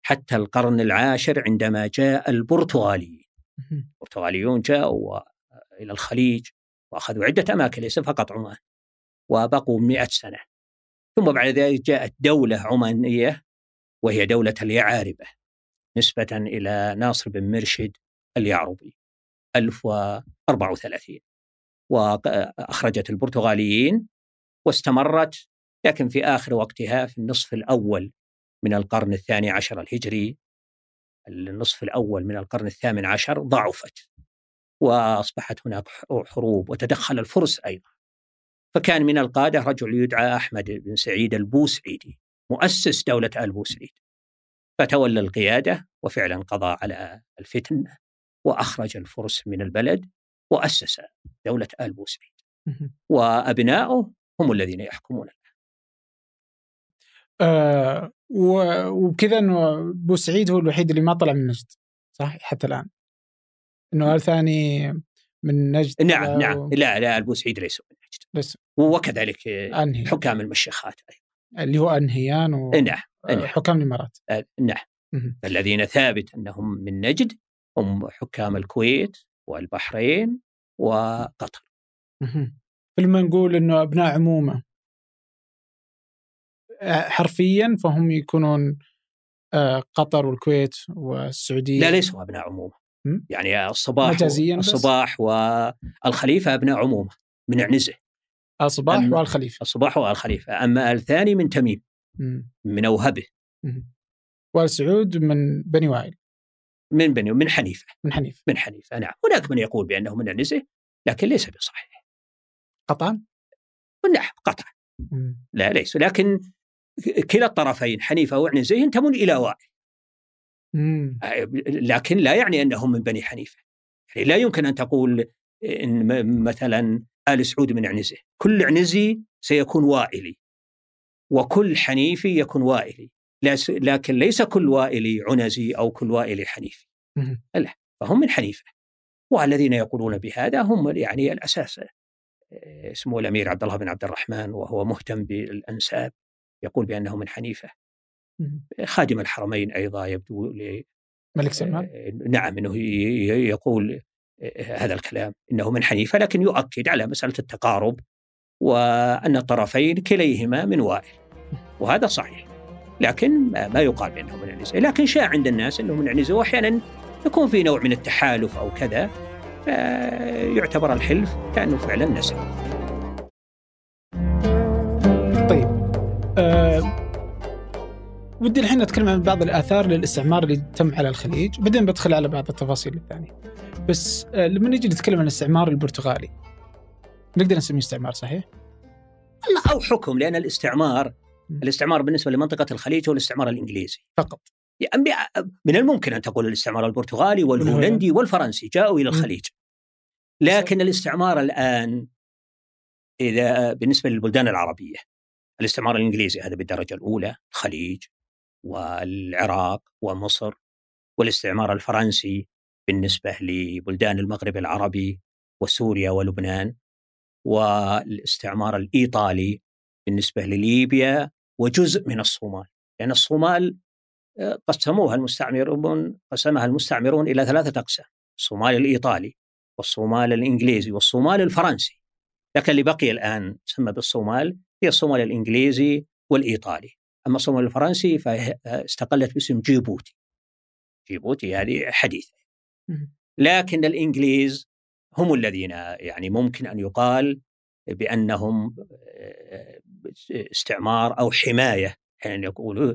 حتى القرن العاشر عندما جاء البرتغاليين. البرتغاليون جاءوا إلى الخليج وأخذوا عدة أماكن ليس فقط عمان وبقوا مئة سنة. ثم بعد ذلك جاءت دولة عمانية وهي دولة اليعاربة نسبة إلى ناصر بن مرشد اليعربي. 1034 وأخرجت البرتغاليين واستمرت لكن في آخر وقتها في النصف الأول من القرن الثاني عشر الهجري النصف الأول من القرن الثامن عشر ضعفت وأصبحت هناك حروب وتدخل الفرس أيضا. فكان من القادة رجل يدعى أحمد بن سعيد البوسعيدي مؤسس دولة آل بوسعيد فتولى القيادة وفعلا قضى على الفتن. وأخرج الفرس من البلد وأسس دولة آل بوسعيد وأبناؤه هم الذين يحكمون آه وكذا إنه بوسعيد هو الوحيد اللي ما طلع من نجد صح؟ حتى الآن. إنه ثاني من نجد نعم نعم. لا لا البوسعيد ليس من نجد. بس وكذلك أنهي. حكام المشيخات أيضا. اللي هو أنهيان و... نعم حكام الإمارات. آه، نعم. الذين ثابت أنهم من نجد هم حكام الكويت والبحرين وقطر. فلما نقول إنه أبناء عمومة. حرفيا فهم يكونون قطر والكويت والسعودية. لا ليسوا أبناء عمومة. يعني الصباح مجازيا الصباح والخليفه أبناء عمومة من عنزه الصباح والخليفة. الصباح والخليفة. أما الثاني من تميم من أوهبه. وال سعود من بني وائل. من بني من حنيفة. من حنيفة. من حنيفة نعم. هناك من يقول بأنه من النزه لكن ليس بصحيح. قطعا؟ نعم قطعا. لا ليس. لكن كلا الطرفين حنيفة وعنزه ينتمون إلى وائل لكن لا يعني أنهم من بني حنيفة. يعني لا يمكن أن تقول إن مثلا آل سعود من عنزة. كل عنزي سيكون وائلي وكل حنيفي يكون وائلي. لكن ليس كل وائلي عنزي أو كل وائلي حنيفي. لا فهم من حنيفة. والذين يقولون بهذا هم يعني الأساس. اسمه الأمير عبد الله بن عبد الرحمن وهو مهتم بالأنساب يقول بأنه من حنيفة. خادم الحرمين أيضا يبدو ل ملك سلمان؟ آه، نعم أنه يقول آه، هذا الكلام إنه من حنيفة لكن يؤكد على مسألة التقارب وأن الطرفين كليهما من وائل. وهذا صحيح. لكن ما يقال بانه من العنزه، لكن شاع عند الناس انه من العنزه واحيانا يكون في نوع من التحالف أو كذا فيعتبر الحلف كأنه فعلا نسب. طيب أه ودي الحين نتكلم عن بعض الآثار للاستعمار اللي تم على الخليج، بعدين بدخل على بعض التفاصيل الثانية. بس أه لما نجي نتكلم عن الاستعمار البرتغالي نقدر نسميه استعمار صحيح؟ لا أو حكم لأن الاستعمار الاستعمار بالنسبة لمنطقة الخليج هو الاستعمار الإنجليزي. فقط. يعني من الممكن أن تقول الاستعمار البرتغالي والهولندي والفرنسي جاءوا إلى الخليج. لكن الاستعمار الآن إذا بالنسبة للبلدان العربية الاستعمار الإنجليزي هذا بالدرجة الأولى الخليج والعراق ومصر والاستعمار الفرنسي بالنسبة لبلدان المغرب العربي وسوريا ولبنان والاستعمار الإيطالي بالنسبة لليبيا وجزء من الصومال. لأن الصومال آه، قسموها المستعمرون قسمها المستعمرون إلى ثلاثة أقسام الصومال الإيطالي والصومال الإنجليزي والصومال الفرنسي. لكن اللي بقي الآن تسمى بالصومال هي الصومال الإنجليزي والإيطالي. أما الصومال الفرنسي فاستقلت باسم جيبوتي. جيبوتي هذه حديثة. لكن الإنجليز هم الذين يعني ممكن أن يقال بأنهم آه، استعمار أو حماية يعني يقولوا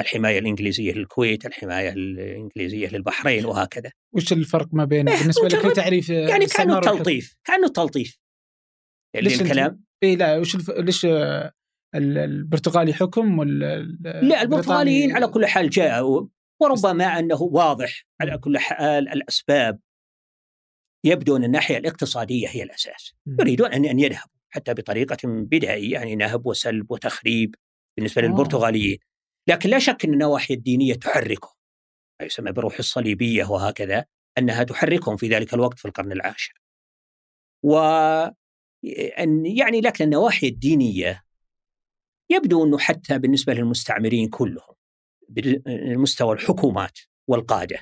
الحماية الإنجليزية للكويت، الحماية الإنجليزية للبحرين وهكذا. وش الفرق ما بين إيه، بالنسبة لك تعريف يعني كأنه تلطيف، كأنه تلطيف. يعني ليش الكلام اي لا وش الف... ليش البرتغالي حكم ولا لا البرتغاليين على كل حال جاءوا وربما أنه واضح على كل حال الأسباب يبدو أن الناحية الاقتصادية هي الأساس. يريدون أن يذهبوا. حتى بطريقة بدائية يعني نهب وسلب وتخريب بالنسبة للبرتغاليين. لكن لا شك إن النواحي الدينية تحركهم ما يسمى بروح الصليبية وهكذا أنها تحركهم في ذلك الوقت في القرن العاشر. و أن يعني لكن النواحي الدينية يبدو إنه حتى بالنسبة للمستعمرين كلهم بمستوى الحكومات والقادة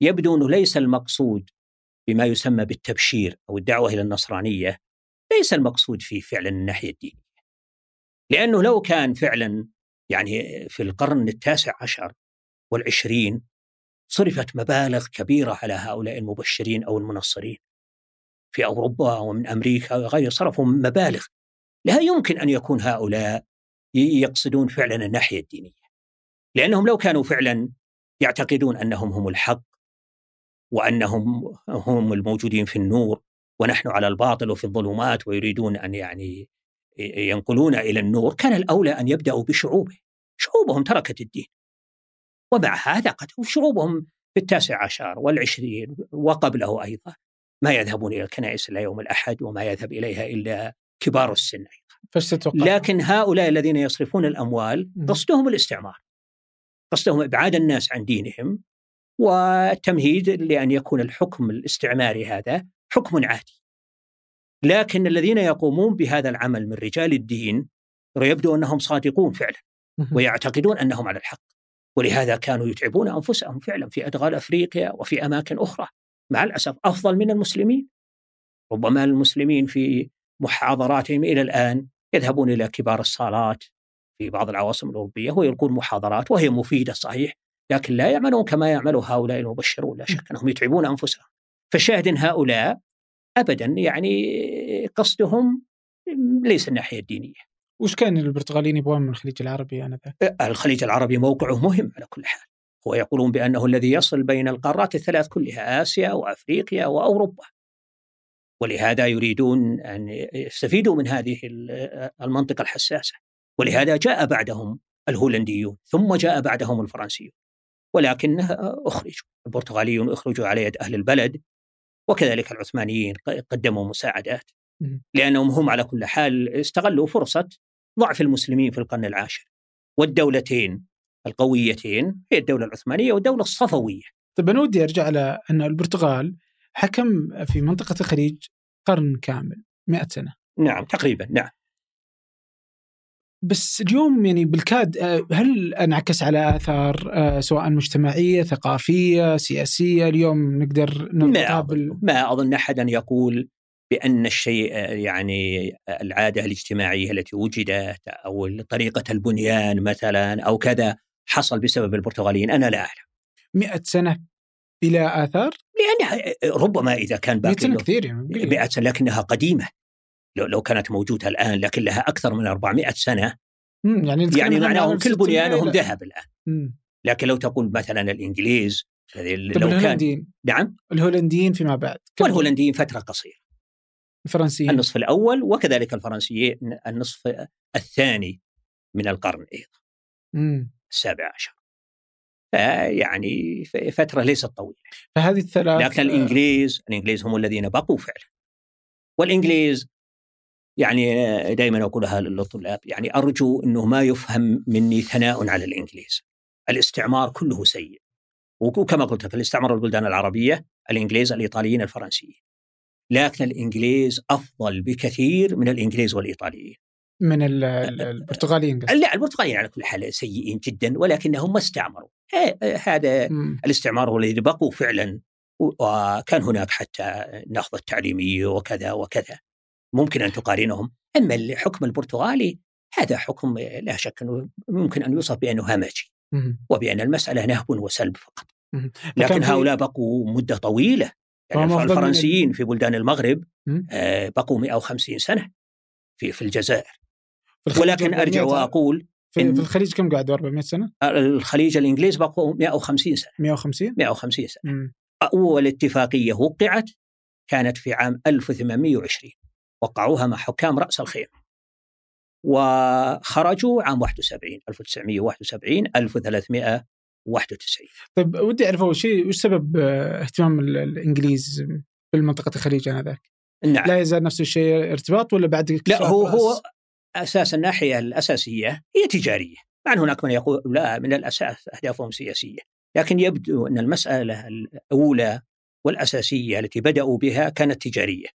يبدو إنه ليس المقصود بما يسمى بالتبشير أو الدعوة إلى النصرانية ليس المقصود فيه فعلا الناحيه الدينيه. لأنه لو كان فعلا يعني في القرن التاسع عشر والعشرين صرفت مبالغ كبيرة على هؤلاء المبشرين أو المنصرين. في أوروبا ومن أمريكا وغيرها صرفوا مبالغ لا يمكن أن يكون هؤلاء يقصدون فعلا الناحيه الدينيه. لأنهم لو كانوا فعلا يعتقدون أنهم هم الحق وأنهم هم الموجودين في النور ونحن على الباطل وفي الظلمات ويريدون أن يعني ينقلون إلى النور كان الأولى أن يبدأوا بشعوبه. شعوبهم تركت الدين. ومع هذا قد شعوبهم في التاسع عشر والعشرين وقبله أيضا. ما يذهبون إلى الكنائس الا يوم الأحد وما يذهب إليها إلا كبار السن أيضا. لكن هؤلاء الذين يصرفون الأموال قصدهم الاستعمار. قصدهم إبعاد الناس عن دينهم والتمهيد لأن يكون الحكم الاستعماري هذا حكم عادي. لكن الذين يقومون بهذا العمل من رجال الدين يبدو أنهم صادقون فعلا ويعتقدون أنهم على الحق. ولهذا كانوا يتعبون أنفسهم فعلا في أدغال أفريقيا وفي أماكن أخرى. مع الأسف أفضل من المسلمين. ربما المسلمين في محاضراتهم إلى الآن يذهبون إلى كبار الصالات في بعض العواصم الأوروبية ويلقون محاضرات وهي مفيدة صحيح لكن لا يعملون كما يعمل هؤلاء المبشرون لا شك أنهم يتعبون أنفسهم فشاهد هؤلاء ابدا يعني قصدهم ليس الناحية الدينية. وش كان البرتغاليين يبغون من الخليج العربي آنذاك؟ الخليج العربي موقعه مهم على كل حال. هو يقولون بأنه الذي يصل بين القارات الثلاث كلها آسيا وأفريقيا وأوروبا. ولهذا يريدون أن يستفيدوا من هذه المنطقة الحساسة. ولهذا جاء بعدهم الهولنديون ثم جاء بعدهم الفرنسيون. ولكن أخرجوا البرتغاليون أخرجوا على يد أهل البلد وكذلك العثمانيين قدموا مساعدات لأنهم هم على كل حال استغلوا فرصة ضعف المسلمين في القرن العاشر. والدولتين القويتين هي الدولة العثمانية والدولة الصفوية. طيب أنا ودي أرجع على أن البرتغال حكم في منطقة الخليج قرن كامل 100 سنة. نعم تقريبا نعم. بس اليوم يعني بالكاد آه، هل أنعكس على آثار آه، سواء مجتمعية، ثقافية، سياسية اليوم نقدر نقابل ما أظن احدا يقول بأن الشيء آه، يعني العادة الاجتماعية التي وجدت أو طريقة البنيان مثلا أو كذا حصل بسبب البرتغاليين أنا لا أعلم. 100 سنة بلا آثار؟ لأن ربما إذا كان باقي 100 سنة كثير يعني 100 سنة لكنها قديمة لو لو كانت موجودة الآن لكن لها أكثر من 400 سنة يعني يعني معناهم كل بنيانهم ذهب الآن. مم. لكن لو تقول مثلا الإنجليز لو الهولنديين؟ كان نعم؟ الهولنديين فيما بعد والهولنديين فترة قصيرة. الفرنسيين؟ النصف الأول وكذلك الفرنسيين النصف الثاني من القرن أيضا. مم. السابع عشر. يعني فترة ليست طويلة. فهذه الثلاث لكن الإنجليز الإنجليز هم الذين بقوا فعلا. والإنجليز يعني دائما اقولها للطلاب يعني أرجو إنه ما يفهم مني ثناء على الإنجليز. الاستعمار كله سيء. وكما قلت لك الاستعمار البلدان العربية الإنجليز الإيطاليين الفرنسيين. لكن الإنجليز أفضل بكثير من الإنجليز والإيطاليين. من البرتغاليين قصدي. لا البرتغاليين على كل حال سيئين جدا ولكنهم ما استعمروا. هذا م. الاستعمار هو الذي بقوا فعلا وكان هناك حتى النهضه التعليميه وكذا وكذا. ممكن أن تقارنهم. أما الحكم البرتغالي هذا حكم لا شك أنه ممكن أن يوصف بأنه همجي وبأن المسألة نهب وسلب فقط. لكن هؤلاء بقوا مدة طويلة. يعني الفرنسيين في بلدان المغرب آه، بقوا 150 سنة في في الجزائر. ولكن أرجع وأقول في, في الخليج كم قعدوا؟ 400 سنة؟ الخليج الإنجليز بقوا 150 سنة. 150؟ 150 سنة. أول اتفاقية وقعت كانت في عام 1820 وقعوها مع حكام رأس الخيمة وخرجوا عام 71 1971 1391 طيب ودي أعرف أول شيء وش سبب آه، اهتمام الإنجليز بالمنطقة الخليج آنذاك؟ نعم. لا يزال نفس الشيء ارتباط ولا بعد لا هو هو أساس الناحية الأساسية هي تجارية، مع ان هناك من يقول لا من الأساس أهدافهم سياسية، لكن يبدو أن المسألة الأولى والأساسية التي بدأوا بها كانت تجارية.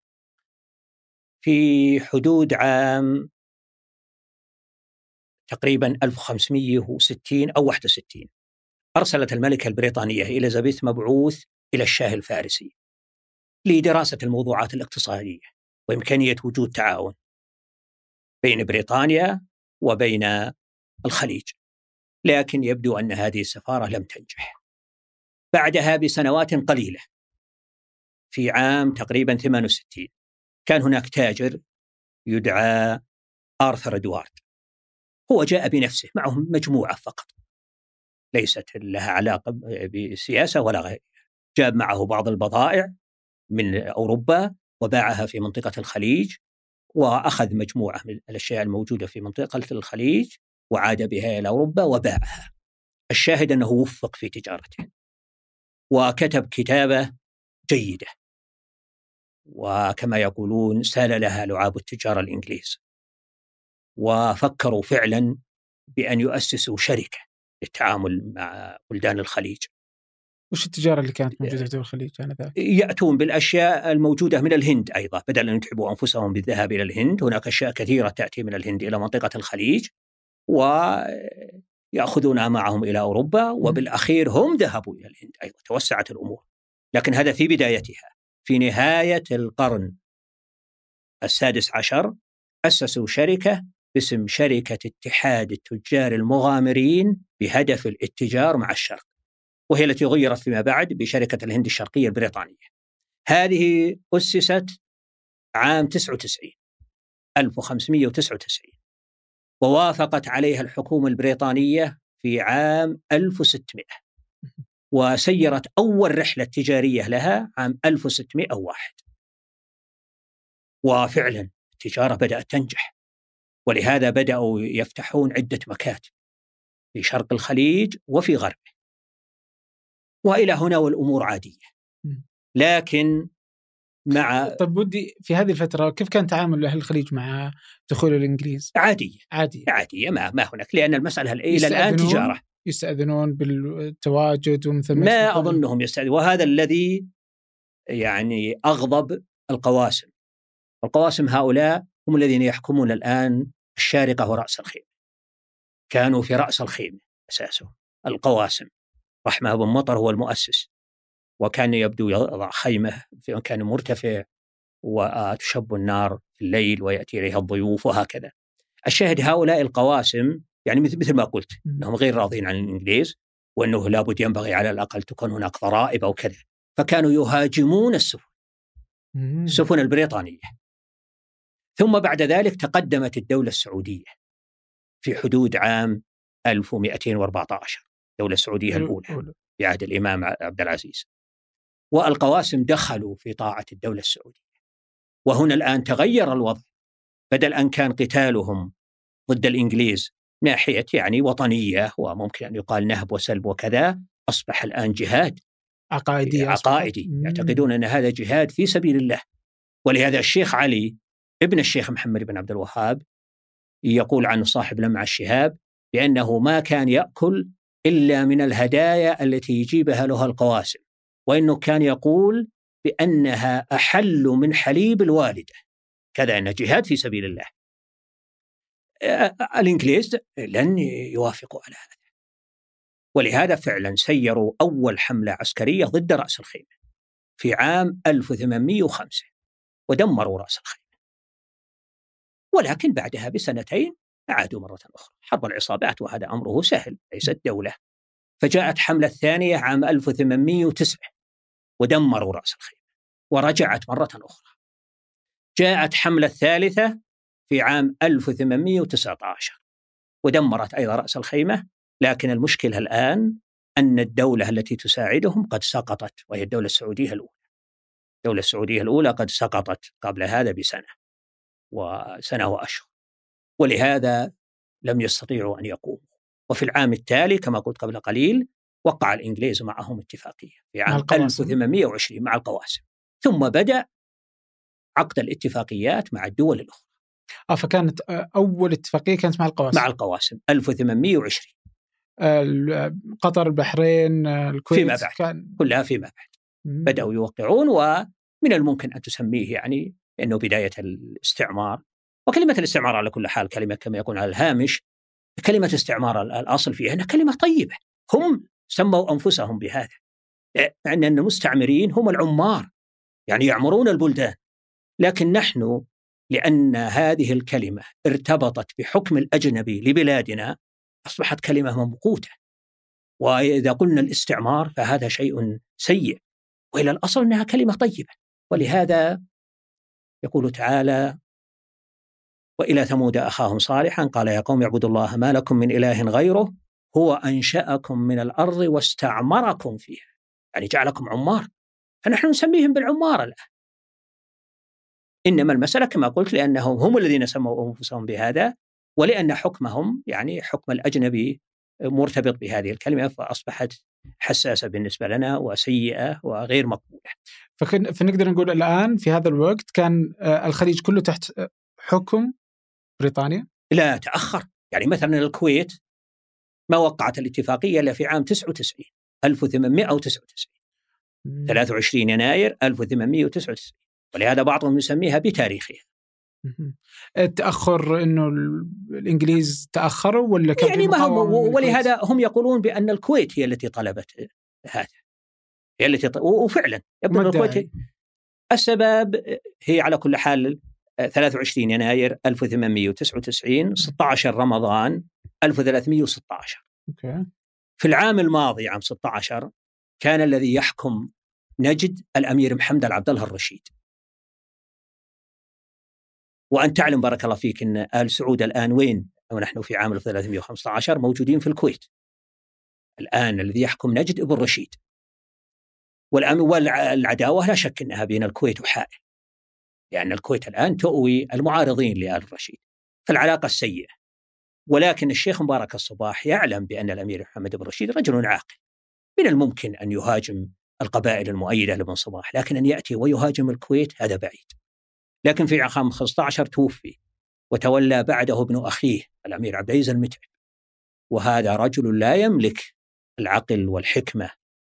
في حدود عام تقريبا 1560 أو 61 أرسلت الملكة البريطانية إليزابيث مبعوث إلى الشاه الفارسي لدراسة الموضوعات الاقتصادية وإمكانية وجود تعاون بين بريطانيا وبين الخليج لكن يبدو أن هذه السفارة لم تنجح. بعدها بسنوات قليلة في عام تقريبا 68 كان هناك تاجر يدعى آرثر إدوارد. هو جاء بنفسه معه مجموعة فقط. ليست لها علاقة بسياسة ولا غير جاب معه بعض البضائع من أوروبا وباعها في منطقة الخليج وأخذ مجموعة من الأشياء الموجودة في منطقة الخليج وعاد بها إلى أوروبا وباعها. الشاهد أنه وفق في تجارته وكتب كتابة جيدة. وكما يقولون سال لها لعاب التجار الإنجليز. وفكروا فعلا بأن يؤسسوا شركة للتعامل مع بلدان الخليج. وش التجارة اللي كانت موجودة في دول الخليج آنذاك؟ يأتون بالأشياء الموجودة من الهند أيضا بدل أن يتعبوا أنفسهم بالذهاب إلى الهند. هناك أشياء كثيرة تأتي من الهند إلى منطقة الخليج ويأخذونها معهم إلى أوروبا وبالأخير هم ذهبوا إلى الهند أيضا توسعت الأمور. لكن هذا في بدايتها. في نهاية القرن السادس عشر أسسوا شركة باسم شركة اتحاد التجار المغامرين بهدف الاتجار مع الشرق وهي التي غيرت فيما بعد بشركة الهند الشرقية البريطانية. هذه أسست عام 99 1599 ووافقت عليها الحكومة البريطانية في عام 1600 وسيرت أول رحلة تجارية لها عام 1601 وفعلا التجارة بدأت تنجح ولهذا بدأوا يفتحون عدة مكاتب في شرق الخليج وفي غربه وإلى هنا والأمور عادية. لكن مع طيب ودي في هذه الفترة كيف كان تعامل أهل الخليج مع دخول الإنجليز؟ عادية. عادية. عادية ما ما هناك لأن المسألة إلى الآن تجارة. يستأذنون بالتواجد ومثل ما, أظنهم يستأذنون. وهذا الذي يعني أغضب القواسم. القواسم هؤلاء هم الذين يحكمون الآن الشارقة ورأس الخيمة. كانوا في رأس الخيمة اساسه القواسم. رحمه بن مطر هو المؤسس. وكان يبدو يضع خيمة في مكان مرتفع وتشب النار في الليل ويأتي إليها الضيوف وهكذا. الشاهد هؤلاء القواسم يعني مثل ما قلت إنهم غير راضين عن الإنجليز وأنه لابد ينبغي على الأقل تكون هناك ضرائب أو كذا فكانوا يهاجمون السفن. السفن البريطانية. ثم بعد ذلك تقدمت الدولة السعودية في حدود عام 1214 الدولة السعودية الأولى في عهد الإمام عبد العزيز. والقواسم دخلوا في طاعة الدولة السعودية. وهنا الآن تغير الوضع. بدل أن كان قتالهم ضد الإنجليز ناحية يعني وطنية وممكن أن يقال نهب وسلب وكذا أصبح الآن جهاد. عقائدي عقائدي. يعتقدون أن هذا جهاد في سبيل الله. ولهذا الشيخ علي ابن الشيخ محمد بن عبد الوهاب يقول عنه صاحب لمع الشهاب بأنه ما كان يأكل إلا من الهدايا التي يجيبها له القواسم وإنه كان يقول بأنها أحل من حليب الوالدة. كذا أن جهاد في سبيل الله. الإنجليز لن يوافقوا على هذا. ولهذا فعلا سيروا أول حملة عسكرية ضد رأس الخيمة في عام 1805 ودمروا رأس الخيمة. ولكن بعدها بسنتين عادوا مرة أخرى. حرب العصابات وهذا أمره سهل ليست دولة. فجاءت حملة ثانية عام 1809 ودمروا رأس الخيمة ورجعت مرة أخرى. جاءت حملة ثالثة في عام 1819 ودمرت أيضا رأس الخيمة لكن المشكلة الآن أن الدولة التي تساعدهم قد سقطت وهي الدولة السعودية الأولى. الدولة السعودية الأولى قد سقطت قبل هذا بسنة وسنة وأشهر. ولهذا لم يستطيعوا أن يقوموا. وفي العام التالي كما قلت قبل قليل وقع الإنجليز معهم اتفاقية في عام 1820 مع القواسم. ثم بدأ عقد الاتفاقيات مع الدول الأخرى. آه فكانت أول اتفاقية كانت مع القواسم. مع القواسم. 1820 قطر البحرين الكويت فيما بعد. كان كلها فيما بعد. بدأوا يوقعون ومن الممكن أن تسميه يعني أنه بداية الاستعمار. وكلمة الاستعمار على كل حال كلمة كما يكون على الهامش كلمة استعمار الأصل فيها أنها كلمة طيبة. هم سموا أنفسهم بهذا. لأن المستعمرين هم العمار. يعني يعمرون البلدان. لكن نحن لأن هذه الكلمة ارتبطت بحكم الأجنبي لبلادنا أصبحت كلمة ممقوتة. وإذا قلنا الاستعمار فهذا شيء سيء وإلى الأصل أنها كلمة طيبة. ولهذا يقول تعالى وإلى ثمود أخاهم صالحا قال يا قوم اعبدوا الله ما لكم من إله غيره هو أنشأكم من الأرض واستعمركم فيها. يعني جعلكم عمار. فنحن نسميهم بالعمار الآن. إنما المسألة كما قلت لأنهم هم الذين سموا أنفسهم بهذا ولأن حكمهم يعني حكم الأجنبي مرتبط بهذه الكلمة فأصبحت حساسة بالنسبة لنا وسيئة وغير مقبولة. فنقدر نقول الآن في هذا الوقت كان آه، الخليج كله تحت آه، حكم بريطانيا؟ لا تأخر. يعني مثلا الكويت ما وقعت الاتفاقية إلا في عام 99 1899 23 يناير 1899 ولهذا بعضهم يسميها بتاريخها. التأخر إنه الإنجليز تأخروا ولا كان يعني ما هم ولهذا هم يقولون بأن الكويت هي التي طلبت هذا. هي التي ط... وفعلا يبدو الكويت السبب هي على كل حال 23 يناير 1899 16 رمضان 1316 أوكي. في العام الماضي عام 16 كان الذي يحكم نجد الأمير محمد عبد الله الرشيد. وأن تعلم بارك الله فيك أن آل سعود الآن وين؟ ونحن في عام 1315 موجودين في الكويت. الآن الذي يحكم نجد ابن رشيد. والآن والعداوة لا شك أنها بين الكويت وحائل. لأن الكويت الآن تؤوي المعارضين لآل رشيد. فالعلاقة السيئة ولكن الشيخ مبارك الصباح يعلم بأن الأمير محمد بن رشيد رجل عاقل. من الممكن أن يهاجم القبائل المؤيدة لابن صباح لكن أن يأتي ويهاجم الكويت هذا بعيد. لكن في عام 15 توفي وتولى بعده ابن أخيه الأمير عبد العزيز المتعب. وهذا رجل لا يملك العقل والحكمة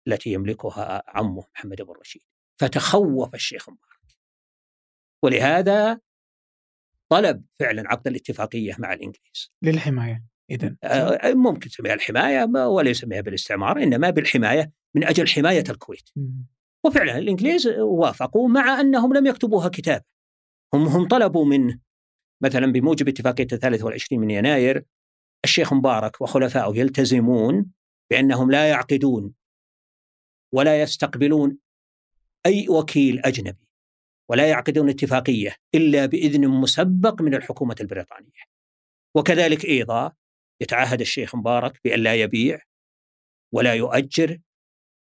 التي يملكها عمه محمد بن رشيد. فتخوف الشيخ مبارك. ولهذا طلب فعلا عقد الاتفاقية مع الإنجليز. للحماية إذا آه، ممكن تسميها الحماية ولا يسميها بالاستعمار إنما بالحماية من أجل حماية الكويت. وفعلا الإنجليز وافقوا مع أنهم لم يكتبوها كتاب هم هم طلبوا منه مثلا بموجب اتفاقيه الثالث والعشرين من يناير الشيخ مبارك وخلفائه يلتزمون بأنهم لا يعقدون ولا يستقبلون أي وكيل أجنبي ولا يعقدون اتفاقية إلا بإذن مسبق من الحكومة البريطانية. وكذلك أيضا يتعهد الشيخ مبارك بأن لا يبيع ولا يؤجر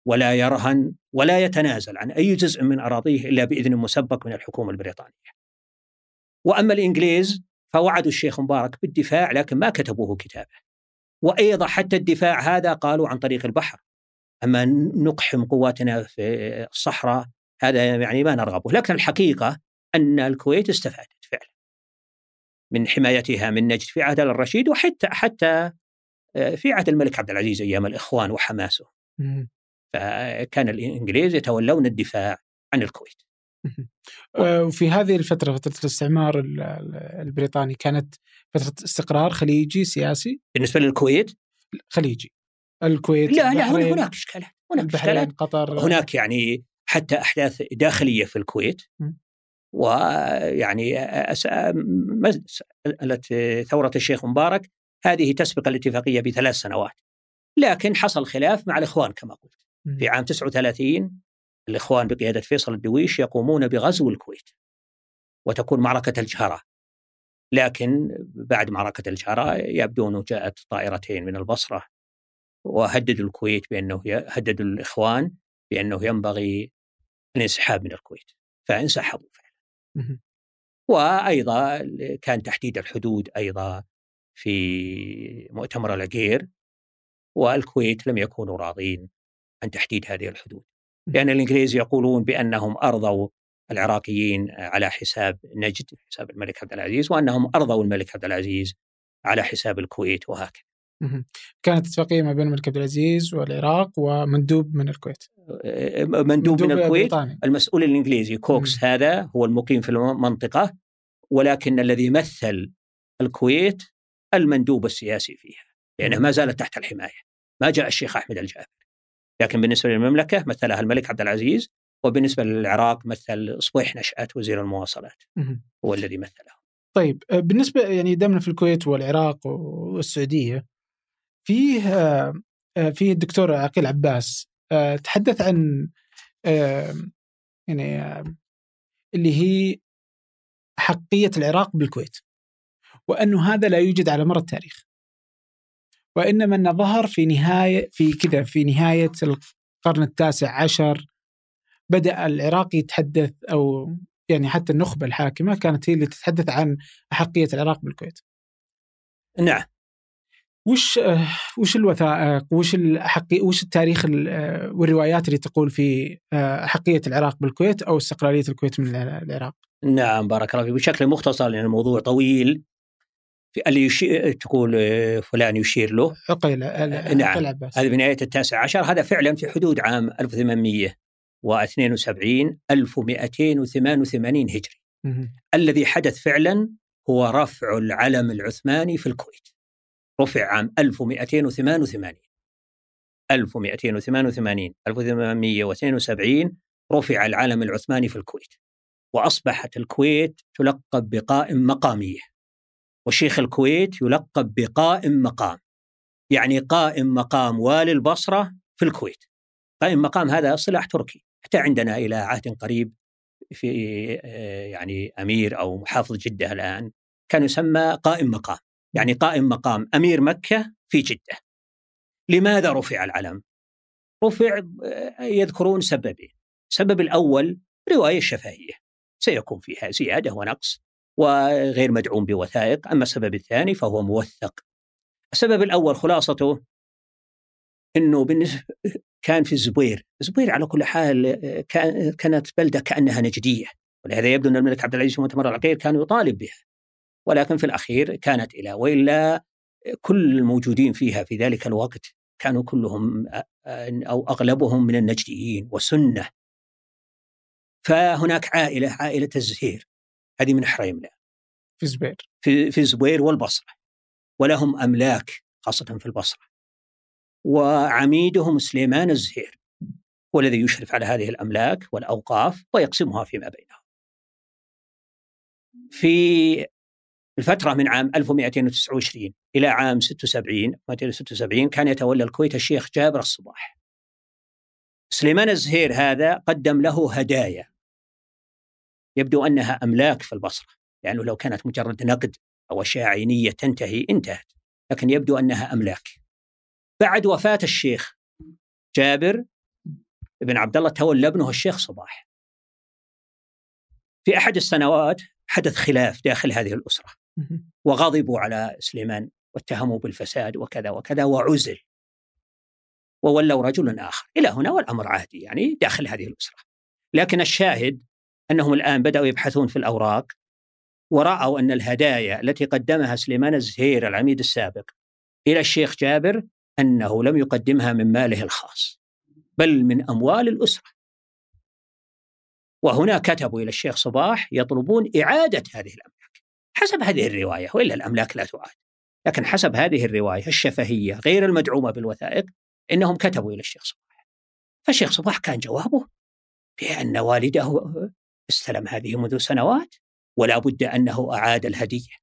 ولا يرهن ولا يتنازل عن أي جزء من أراضيه إلا بإذن مسبق من الحكومة البريطانية. وأما الإنجليز فوعدوا الشيخ مبارك بالدفاع لكن ما كتبوه كتابه. وأيضا حتى الدفاع هذا قالوا عن طريق البحر. أما نقحم قواتنا في الصحراء هذا يعني ما نرغبه، لكن الحقيقة أن الكويت استفادت فعلا من حمايتها من نجد في عهد الرشيد وحتى حتى آه، في عهد الملك عبد العزيز أيام الإخوان وحماسه. فكان الإنجليز يتولون الدفاع عن الكويت. آه، وفي هذه الفترة فترة الاستعمار البريطاني كانت فترة استقرار خليجي سياسي؟ بالنسبة للكويت؟ خليجي. الكويت لا لا هناك إشكالات هناك إشكالات. قطر. هناك يعني حتى أحداث داخلية في الكويت ويعني ثورة الشيخ مبارك هذه تسبق الاتفاقية بثلاث سنوات. لكن حصل خلاف مع الإخوان كما قلت. في عام 39 الإخوان بقيادة فيصل الدويش يقومون بغزو الكويت وتكون معركة الجهرة. لكن بعد معركة الجهرة يبدو أنه جاءت طائرتين من البصرة وهددوا الكويت بأنه هددوا الإخوان بأنه ينبغي الانسحاب من الكويت. فانسحبوا فعلا. وأيضا كان تحديد الحدود أيضا في مؤتمر العقير والكويت لم يكونوا راضين عن تحديد هذه الحدود. لأن الإنجليز يقولون بأنهم أرضوا العراقيين على حساب نجد حساب الملك عبد العزيز وأنهم أرضوا الملك عبد العزيز على حساب الكويت وهكذا. كانت اتفاقيه ما بين الملك عبد العزيز والعراق ومندوب من الكويت. مندوب, مندوب من الكويت بريطانيا. المسؤول الإنجليزي كوكس مم. هذا هو المقيم في المنطقة ولكن الذي مثل الكويت المندوب السياسي فيها لانها ما زالت تحت الحماية. ما جاء الشيخ أحمد الجابر لكن بالنسبة للمملكة مثلها الملك عبد العزيز وبالنسبة للعراق مثل صبيح نشأت وزير المواصلات هو الذي مثله. طيب بالنسبة يعني دامنا في الكويت والعراق والسعودية فيه آه، فيه الدكتور عقيل عباس آه، تحدث عن يعني اللي هي حقية العراق بالكويت وأنه هذا لا يوجد على مر التاريخ. وإنما أنه ظهر في نهاية في كذا في نهاية القرن التاسع عشر بدأ العراق يتحدث أو يعني حتى النخبة الحاكمة كانت هي اللي تتحدث عن أحقية العراق بالكويت. نعم. وش وش الوثائق؟ وش الحقي وش التاريخ والروايات اللي تقول في أحقية العراق بالكويت أو استقلالية الكويت من العراق؟ نعم بارك الله فيك. بشكل مختصر لأن الموضوع طويل. اللي يشير تقول فلان يشير له. عقيل نعم. عباس. هذا بنهايه التاسع عشر. هذا فعلا في حدود عام 1872 1288 هجري. الذي حدث فعلا هو رفع العلم العثماني في الكويت. رفع عام 1288 1288 1872 رفع العلم العثماني في الكويت. وأصبحت الكويت تلقب بقائم مقامية. وشيخ الكويت يلقب بقائم مقام يعني قائم مقام والي البصرة في الكويت قائم مقام هذا اصطلاح تركي حتى عندنا إلى عهد قريب في آه، يعني أمير أو محافظ جدة الآن كان يسمى قائم مقام يعني قائم مقام أمير مكة في جدة لماذا رفع العلم؟ رفع يذكرون سببين السبب الأول رواية شفهية سيكون فيها زيادة ونقص وغير مدعوم بوثائق. أما السبب الثاني فهو موثق. السبب الأول خلاصته أنه بالنسبة كان في الزبير. الزبير على كل حال كانت بلدة كأنها نجدية. ولهذا يبدو أن الملك عبد العزيز في مؤتمر العقير كان يطالب بها. ولكن في الأخير كانت إلى وإلا كل الموجودين فيها في ذلك الوقت كانوا كلهم أو أغلبهم من النجديين وسنة فهناك عائلة عائلة الزهير. هذه من حريمنا في زبير. في في زبير والبصرة ولهم أملاك خاصة في البصرة. وعميدهم سليمان الزهير هو الذي يشرف على هذه الأملاك والأوقاف ويقسمها فيما بينهم. في الفترة من عام 1229 إلى عام 76 276 كان يتولى الكويت الشيخ جابر الصباح. سليمان الزهير هذا قدم له هدايا. يبدو أنها أملاك في البصرة لأنه لو كانت مجرد نقد أو أشياء عينية تنتهي انتهت لكن يبدو أنها أملاك. بعد وفاة الشيخ جابر بن عبد الله تولى ابنه الشيخ صباح. في أحد السنوات حدث خلاف داخل هذه الأسرة وغضبوا على سليمان واتهموا بالفساد وكذا وكذا وعزل. وولوا رجلا آخر إلى هنا والأمر عادي يعني داخل هذه الأسرة. لكن الشاهد أنهم الآن بدأوا يبحثون في الأوراق ورأوا أن الهدايا التي قدمها سليمان الزهير العميد السابق إلى الشيخ جابر أنه لم يقدمها من ماله الخاص بل من أموال الأسرة. وهنا كتبوا إلى الشيخ صباح يطلبون إعادة هذه الأموال حسب هذه الرواية وإلا الأملاك لا تعاد. لكن حسب هذه الرواية الشفهية غير المدعومة بالوثائق إنهم كتبوا إلى الشيخ صباح. فالشيخ صباح كان جوابه بأن والده استلم هذه منذ سنوات ولا بد أنه أعاد الهدية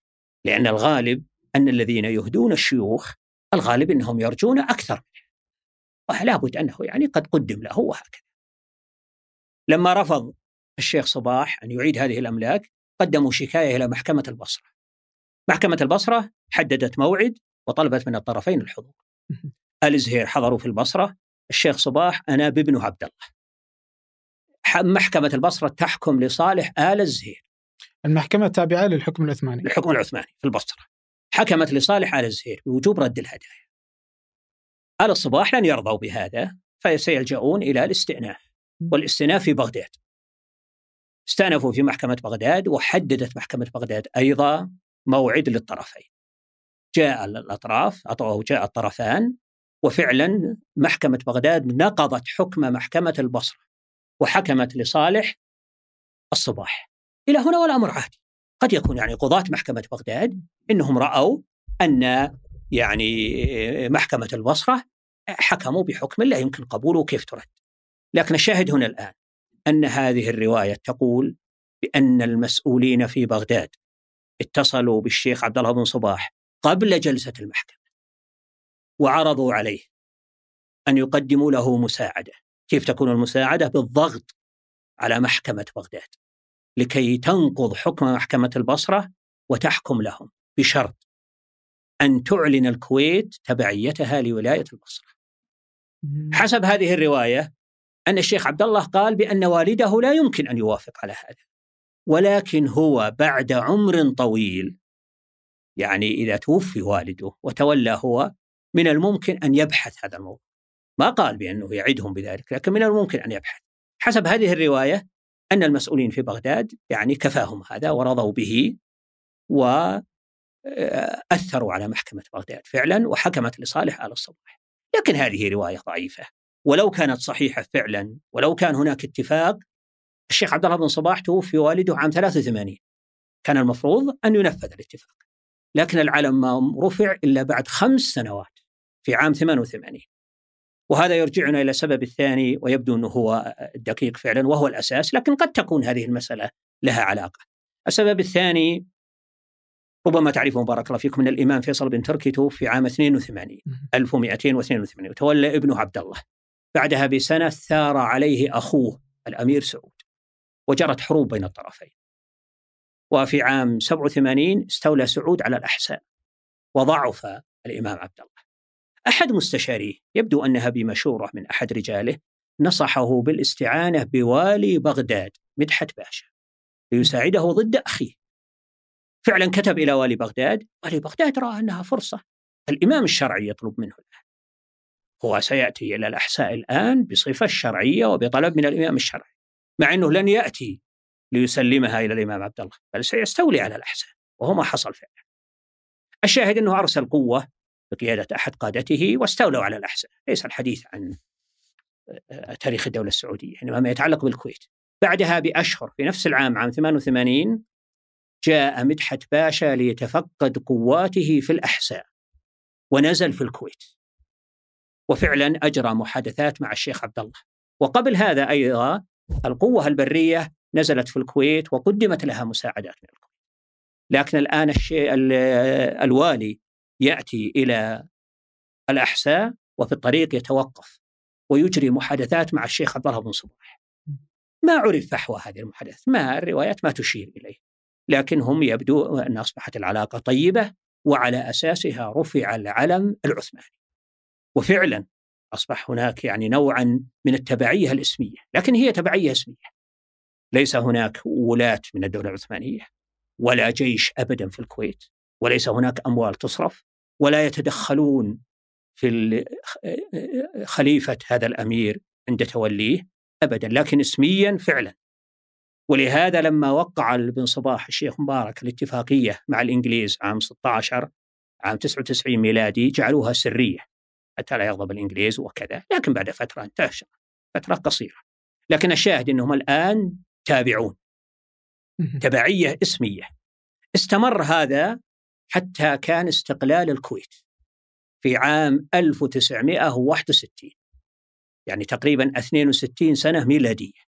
لأن الغالب أن الذين يهدون الشيوخ الغالب أنهم يرجون أكثر منه. ولا بد أنه يعني قد قدم له وهكذا. لما رفض الشيخ صباح أن يعيد هذه الأملاك قدموا شكاية إلى محكمة البصرة. محكمة البصرة حددت موعد وطلبت من الطرفين الحضور. آل زهير حضروا في البصرة الشيخ صباح أنا بابنه عبد الله. محكمة البصرة تحكم لصالح آل الزهير. المحكمة تابعة للحكم العثماني. الحكم العثماني في البصرة. حكمت لصالح آل الزهير بوجوب رد الهدايا. آل الصباح لن يرضوا بهذا فسيلجؤون إلى الاستئناف والاستئناف في بغداد. استأنفوا في محكمة بغداد وحددت محكمة بغداد أيضا موعد للطرفين. جاء الأطراف أو جاء الطرفان وفعلا محكمة بغداد نقضت حكم محكمة البصرة. وحكمت لصالح الصباح. إلى هنا والأمر عادي قد يكون يعني قضاة محكمة بغداد إنهم رأوا أن يعني محكمة البصرة حكموا بحكم لا يمكن قبوله كيف ترد. لكن الشاهد هنا الآن أن هذه الرواية تقول بأن المسؤولين في بغداد اتصلوا بالشيخ عبد الله بن صباح قبل جلسة المحكمة وعرضوا عليه أن يقدموا له مساعدة. كيف تكون المساعدة؟ بالضغط على محكمة بغداد لكي تنقض حكم محكمة البصرة وتحكم لهم بشرط أن تعلن الكويت تبعيتها لولاية البصرة حسب هذه الرواية أن الشيخ عبد الله قال بأن والده لا يمكن أن يوافق على هذا ولكن هو بعد عمر طويل يعني إذا توفي والده وتولى هو من الممكن أن يبحث هذا الموضوع ما قال بأنه يعدهم بذلك لكن من الممكن أن يبحث. حسب هذه الرواية أن المسؤولين في بغداد يعني كفاهم هذا ورضوا به وأثروا على محكمة بغداد فعلا وحكمت لصالح آل الصباح. لكن هذه رواية ضعيفة. ولو كانت صحيحة فعلا ولو كان هناك اتفاق الشيخ عبد الله بن صباح توفي والده عام 83 كان المفروض أن ينفذ الاتفاق. لكن العلم ما رفع إلا بعد خمس سنوات في عام 88 وهذا يرجعنا إلى السبب الثاني ويبدو أنه هو الدقيق فعلا وهو الأساس لكن قد تكون هذه المسألة لها علاقة. السبب الثاني ربما تعرفون بارك الله فيكم إن الإمام فيصل بن تركي توفي عام 82 1282 وتولى ابنه عبد الله. بعدها بسنة ثار عليه أخوه الأمير سعود وجرت حروب بين الطرفين. وفي عام 87 استولى سعود على الأحساء وضعف الإمام عبد الله. أحد مستشاريه يبدو أنها بمشورة من أحد رجاله نصحه بالاستعانة بوالي بغداد مدحت باشا ليساعده ضد أخيه. فعلا كتب إلى والي بغداد والي بغداد رأى أنها فرصة. الإمام الشرعي يطلب منه الآن. هو سيأتي إلى الأحساء الآن بصفة الشرعية وبطلب من الإمام الشرعي مع أنه لن يأتي ليسلمها إلى الإمام عبد الله بل سيستولي على الأحساء وهو ما حصل فعلا. الشاهد أنه أرسل قوة بقيادة أحد قادته واستولوا على الأحساء ليس الحديث عن آه، تاريخ الدولة السعودية إنما ما يتعلق بالكويت. بعدها بأشهر في نفس العام عام 88 جاء مدحت باشا ليتفقد قواته في الأحساء ونزل في الكويت. وفعلا أجرى محادثات مع الشيخ عبد الله. وقبل هذا أيضا القوة البرية نزلت في الكويت وقدمت لها مساعدات من الكويت. لكن الآن الشيء الوالي يأتي إلى الأحساء وفي الطريق يتوقف ويجري محادثات مع الشيخ عبد الله بن صباح. ما عرف فحوى هذه المحادثات ما الروايات ما تشير إليه لكن هم يبدو أن أصبحت العلاقة طيبة وعلى أساسها رفع العلم العثماني. وفعلا أصبح هناك يعني نوعا من التبعية الإسمية لكن هي تبعية اسمية. ليس هناك ولاة من الدولة العثمانية ولا جيش أبدا في الكويت. وليس هناك أموال تصرف ولا يتدخلون في خليفة هذا الأمير عند توليه أبدا لكن اسميا فعلا. ولهذا لما وقع ابن صباح الشيخ مبارك الاتفاقية مع الإنجليز عام 16 عام 99 ميلادي جعلوها سرية. حتى لا يغضب الإنجليز وكذا لكن بعد فترة انتشر فترة قصيرة. لكن الشاهد أنهم الآن تابعون. تبعية اسمية. استمر هذا حتى كان استقلال الكويت في عام 1961 يعني تقريبا 62 سنة ميلادية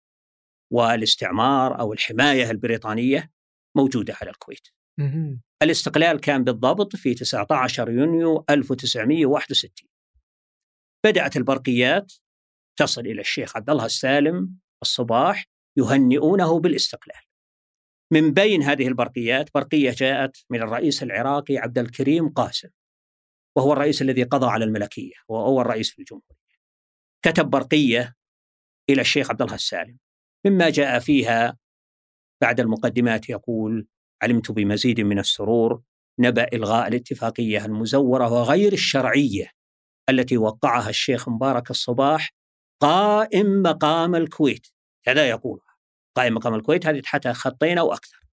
والاستعمار أو الحماية البريطانية موجودة على الكويت. الاستقلال كان بالضبط في 19 يونيو 1961. بدأت البرقيات تصل إلى الشيخ عبد الله السالم الصباح يهنئونه بالاستقلال. من بين هذه البرقيات برقية جاءت من الرئيس العراقي عبد الكريم قاسم وهو الرئيس الذي قضى على الملكية وهو اول رئيس في الجمهورية. كتب برقية إلى الشيخ عبد الله السالم مما جاء فيها بعد المقدمات يقول علمت بمزيد من السرور نبأ إلغاء الاتفاقية المزورة وغير الشرعية التي وقعها الشيخ مبارك الصباح قائم مقام الكويت كذا يقول قائم مقام الكويت هذه تحتها خطين أو أكثر.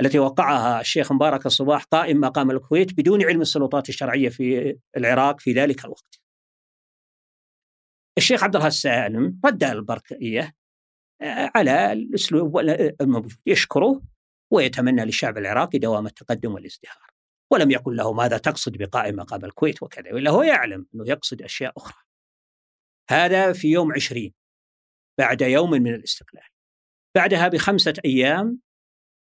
التي وقعها الشيخ مبارك الصباح قائم مقام الكويت بدون علم السلطات الشرعية في العراق في ذلك الوقت. الشيخ عبد الله السالم رد البركية آه، على الأسلوب الموجود يشكره ويتمنى للشعب العراقي دوام التقدم والازدهار. ولم يقل له ماذا تقصد بقائم مقام الكويت وكذا ولا هو يعلم أنه يقصد أشياء أخرى. هذا في يوم عشرين بعد يوم من الاستقلال. بعدها بخمسة أيام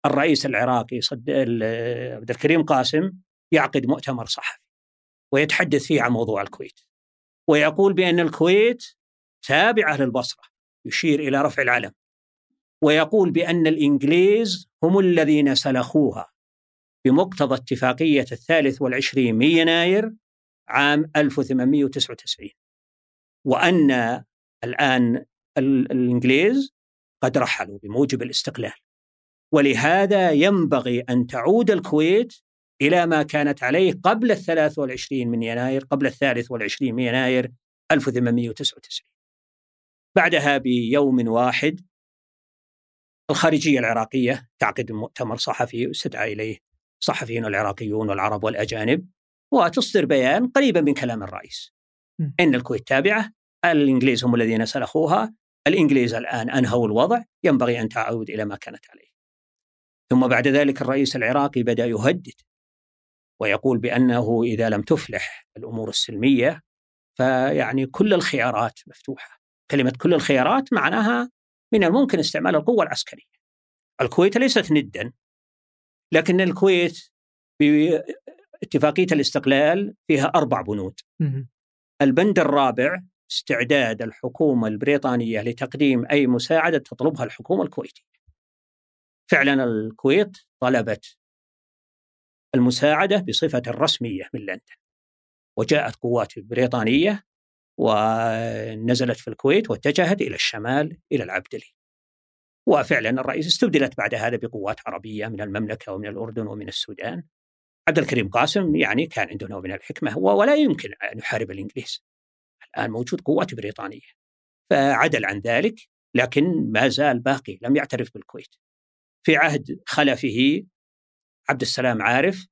الرئيس العراقي صد... عبد الكريم قاسم يعقد مؤتمر صحفي ويتحدث فيه عن موضوع الكويت ويقول بأن الكويت تابعة للبصرة يشير إلى رفع العلم ويقول بأن الإنجليز هم الذين سلخوها بمقتضى اتفاقية الثالث والعشرين من يناير عام 1899 وأن الآن الإنجليز قد رحلوا بموجب الاستقلال. ولهذا ينبغي أن تعود الكويت إلى ما كانت عليه قبل الثلاث والعشرين من يناير قبل الثالث والعشرين من يناير 1899 بعدها بيوم واحد الخارجية العراقية تعقد مؤتمر صحفي يستدعى إليه الصحفيون العراقيون والعرب والأجانب وتصدر بيان قريبا من كلام الرئيس. إن الكويت تابعة الإنجليز هم الذين سلخوها الإنجليز الآن أنهوا الوضع ينبغي أن تعود إلى ما كانت عليه. ثم بعد ذلك الرئيس العراقي بدأ يهدد ويقول بأنه إذا لم تفلح الأمور السلمية فيعني كل الخيارات مفتوحة. كلمة كل الخيارات معناها من الممكن استعمال القوة العسكرية. الكويت ليست ندا لكن الكويت باتفاقية الاستقلال فيها أربع بنود. البند الرابع استعداد الحكومة البريطانية لتقديم أي مساعدة تطلبها الحكومة الكويتية. فعلا الكويت طلبت المساعدة بصفة رسمية من لندن وجاءت قوات بريطانية ونزلت في الكويت واتجهت إلى الشمال إلى العبدلي وفعلا الرئيس استبدلت بعد هذا بقوات عربية من المملكة ومن الأردن ومن السودان. عبد الكريم قاسم يعني كان عنده نوع من الحكمة ولا يمكن أن يحارب الإنجليز. الآن موجود قوات بريطانية فعدل عن ذلك لكن ما زال باقي لم يعترف بالكويت. في عهد خلفه عبد السلام عارف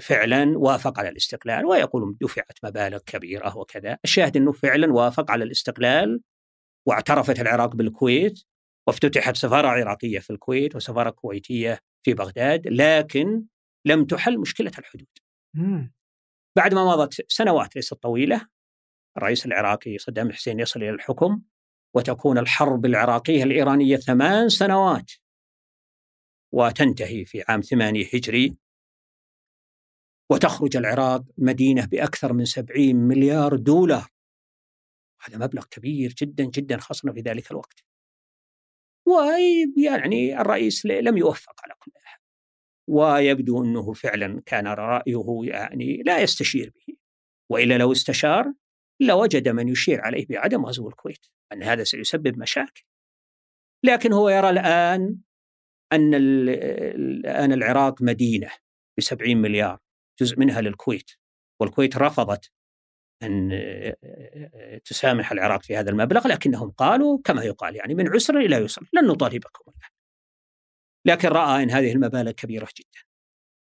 فعلا وافق على الاستقلال ويقول دفعت مبالغ كبيرة وكذا، الشاهد إنه فعلا وافق على الاستقلال واعترفت العراق بالكويت وافتتحت سفارة عراقية في الكويت وسفارة كويتية في بغداد، لكن لم تحل مشكلة الحدود. بعد ما مضت سنوات ليست طويلة الرئيس العراقي صدام الحسين يصل إلى الحكم وتكون الحرب العراقية الإيرانية ثمان سنوات وتنتهي في عام ثمانية هجري. وتخرج العراق مدينة بأكثر من 70 مليار دولار. هذا مبلغ كبير جدا جدا خاصة في ذلك الوقت. ويعني الرئيس لم يوفق على كل حال. ويبدو أنه فعلا كان رأيه يعني لا يستشير به. وإلا لو استشار لوجد من يشير عليه بعدم غزو الكويت أن هذا سيسبب مشاكل. لكن هو يرى الآن أن الآن العراق مدينة ب 70 مليار جزء منها للكويت والكويت رفضت أن تسامح العراق في هذا المبلغ لكنهم قالوا كما يقال يعني من عسر إلى يسر لن نطالبكم الآن. لكن رأى أن هذه المبالغ كبيرة جدا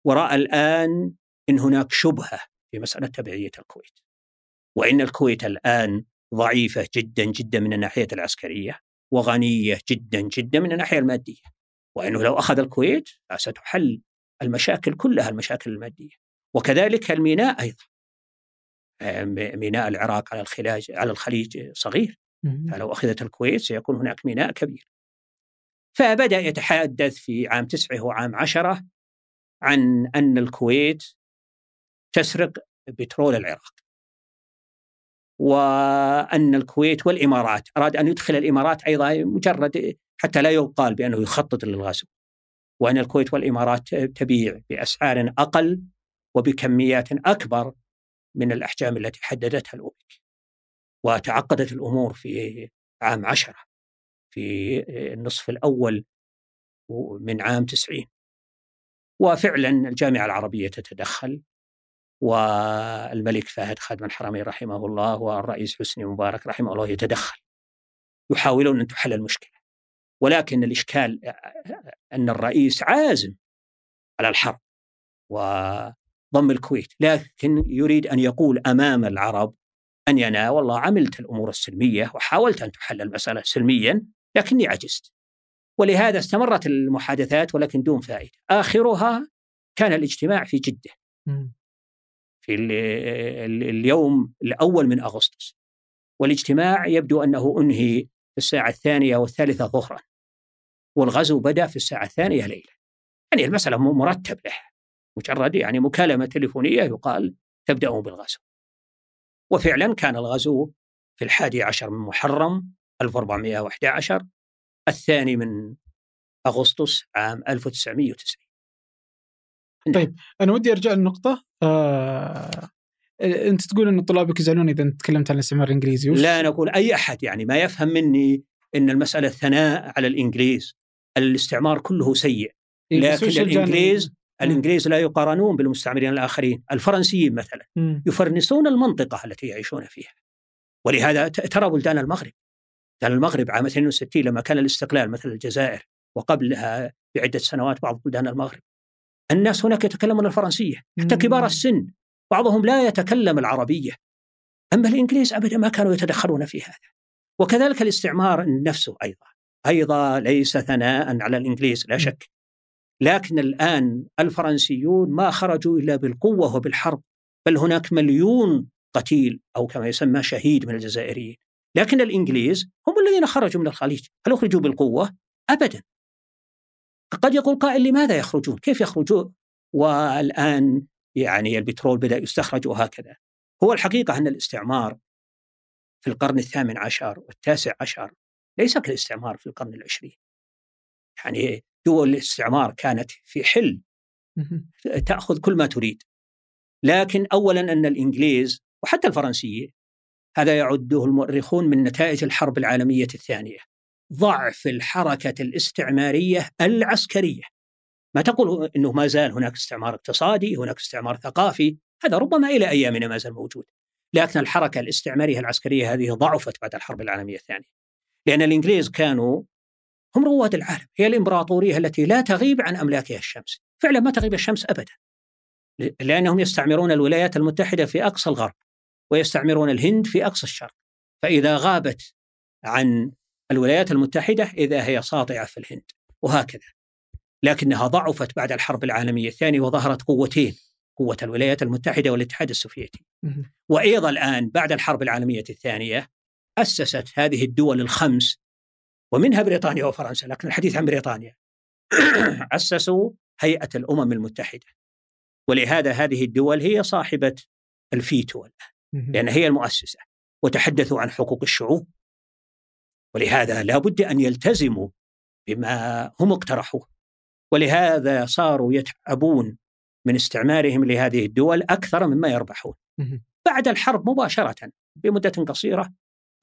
ورأى الآن أن هناك شبهة في مسألة تبعية الكويت وإن الكويت الآن ضعيفة جدا جدا من الناحية العسكرية وغنية جدا جدا من الناحية المادية وأنه لو أخذ الكويت ستحل المشاكل كلها المشاكل المادية وكذلك الميناء أيضا. ميناء العراق على الخلاج على الخليج صغير فلو أخذت الكويت سيكون هناك ميناء كبير. فبدأ يتحدث في عام تسعة وعام عشرة عن أن الكويت تسرق بترول العراق. وأن الكويت والإمارات أراد أن يدخل الإمارات أيضا مجرد حتى لا يقال بأنه يخطط للغزو وأن الكويت والإمارات تبيع بأسعار أقل وبكميات أكبر من الأحجام التي حددتها الأوبك وتعقدت الأمور في عام عشرة. في النصف الأول من عام تسعين. وفعلا الجامعة العربية تتدخل والملك فهد خادم الحرمين رحمه الله والرئيس حسني مبارك رحمه الله يتدخل يحاولون أن تحل المشكلة. ولكن الإشكال أن الرئيس عازم على الحرب وضم الكويت لكن يريد أن يقول أمام العرب أني أنا والله عملت الأمور السلمية وحاولت أن تحل المسألة سلميا لكني عجزت. ولهذا استمرت المحادثات ولكن دون فائدة. آخرها كان الاجتماع في جدة. في اليوم الأول من أغسطس. والاجتماع يبدو أنه أنهي في الساعة الثانية والثالثة ظهرا. والغزو بدأ في الساعة الثانية ليلا. يعني المسألة مرتب له. مجرد يعني مكالمة تليفونية يقال تبدأ بالغزو. وفعلا كان الغزو في الحادي عشر من محرم 1411 الثاني من أغسطس عام 1990 طيب أنا ودي أرجع للنقطة. آه... أنت تقول أن طلابك يزعلون إذا أنت تكلمت عن الاستعمار الإنجليزي وش؟ لا أنا أقول أي أحد يعني ما يفهم مني أن المسألة ثناء على الإنجليز. الاستعمار كله سيء إيه، لكن الإنجليز الإنجليز لا يقارنون بالمستعمرين الآخرين الفرنسيين مثلا يفرنسون المنطقة التي يعيشون فيها. ولهذا ترى بلدان المغرب بلدان المغرب عام 62 لما كان الاستقلال مثل الجزائر وقبلها بعدة سنوات بعض بلدان المغرب. الناس هناك يتكلمون الفرنسية حتى كبار السن بعضهم لا يتكلم العربية. أما الإنجليز أبدا ما كانوا يتدخلون في هذا. وكذلك الاستعمار نفسه أيضا. أيضا ليس ثناء على الإنجليز لا شك. لكن الآن الفرنسيون ما خرجوا إلا بالقوة وبالحرب بل هناك مليون قتيل أو كما يسمى شهيد من الجزائريين. لكن الإنجليز هم الذين خرجوا من الخليج. هل أخرجوا بالقوة؟ أبدا. قد يقول قائل لماذا يخرجون؟ كيف يخرجون؟ والآن يعني البترول بدأ يستخرج وهكذا. هو الحقيقة أن الاستعمار في القرن الثامن عشر والتاسع عشر ليس كالاستعمار في القرن العشرين. يعني دول الاستعمار كانت في حل. تأخذ كل ما تريد. لكن أولا أن الإنجليز وحتى الفرنسيين هذا يعده المؤرخون من نتائج الحرب العالمية الثانية. ضعف الحركة الاستعمارية العسكرية. ما تقول أنه ما زال هناك استعمار اقتصادي هناك استعمار ثقافي هذا ربما إلى أيامنا ما زال موجود. لكن الحركة الاستعمارية العسكرية هذه ضعفت بعد الحرب العالمية الثانية. لأن الإنجليز كانوا هم رواد العالم هي الإمبراطورية التي لا تغيب عن أملاكها الشمس. فعلا ما تغيب الشمس أبدا. لأنهم يستعمرون الولايات المتحدة في أقصى الغرب. ويستعمرون الهند في أقصى الشرق. فإذا غابت عن الولايات المتحدة إذا هي ساطعة في الهند. وهكذا. لكنها ضعفت بعد الحرب العالمية الثانية وظهرت قوتين قوة الولايات المتحدة والاتحاد السوفيتي. وأيضا الآن بعد الحرب العالمية الثانية أسست هذه الدول الخمس ومنها بريطانيا وفرنسا لكن الحديث عن بريطانيا. أسسوا هيئة الأمم المتحدة. ولهذا هذه الدول هي صاحبة الفيتو الآن. لأن هي المؤسسة وتحدثوا عن حقوق الشعوب. ولهذا لا بد أن يلتزموا بما هم اقترحوه. ولهذا صاروا يتعبون من استعمارهم لهذه الدول أكثر مما يربحون. بعد الحرب مباشرة بمدة قصيرة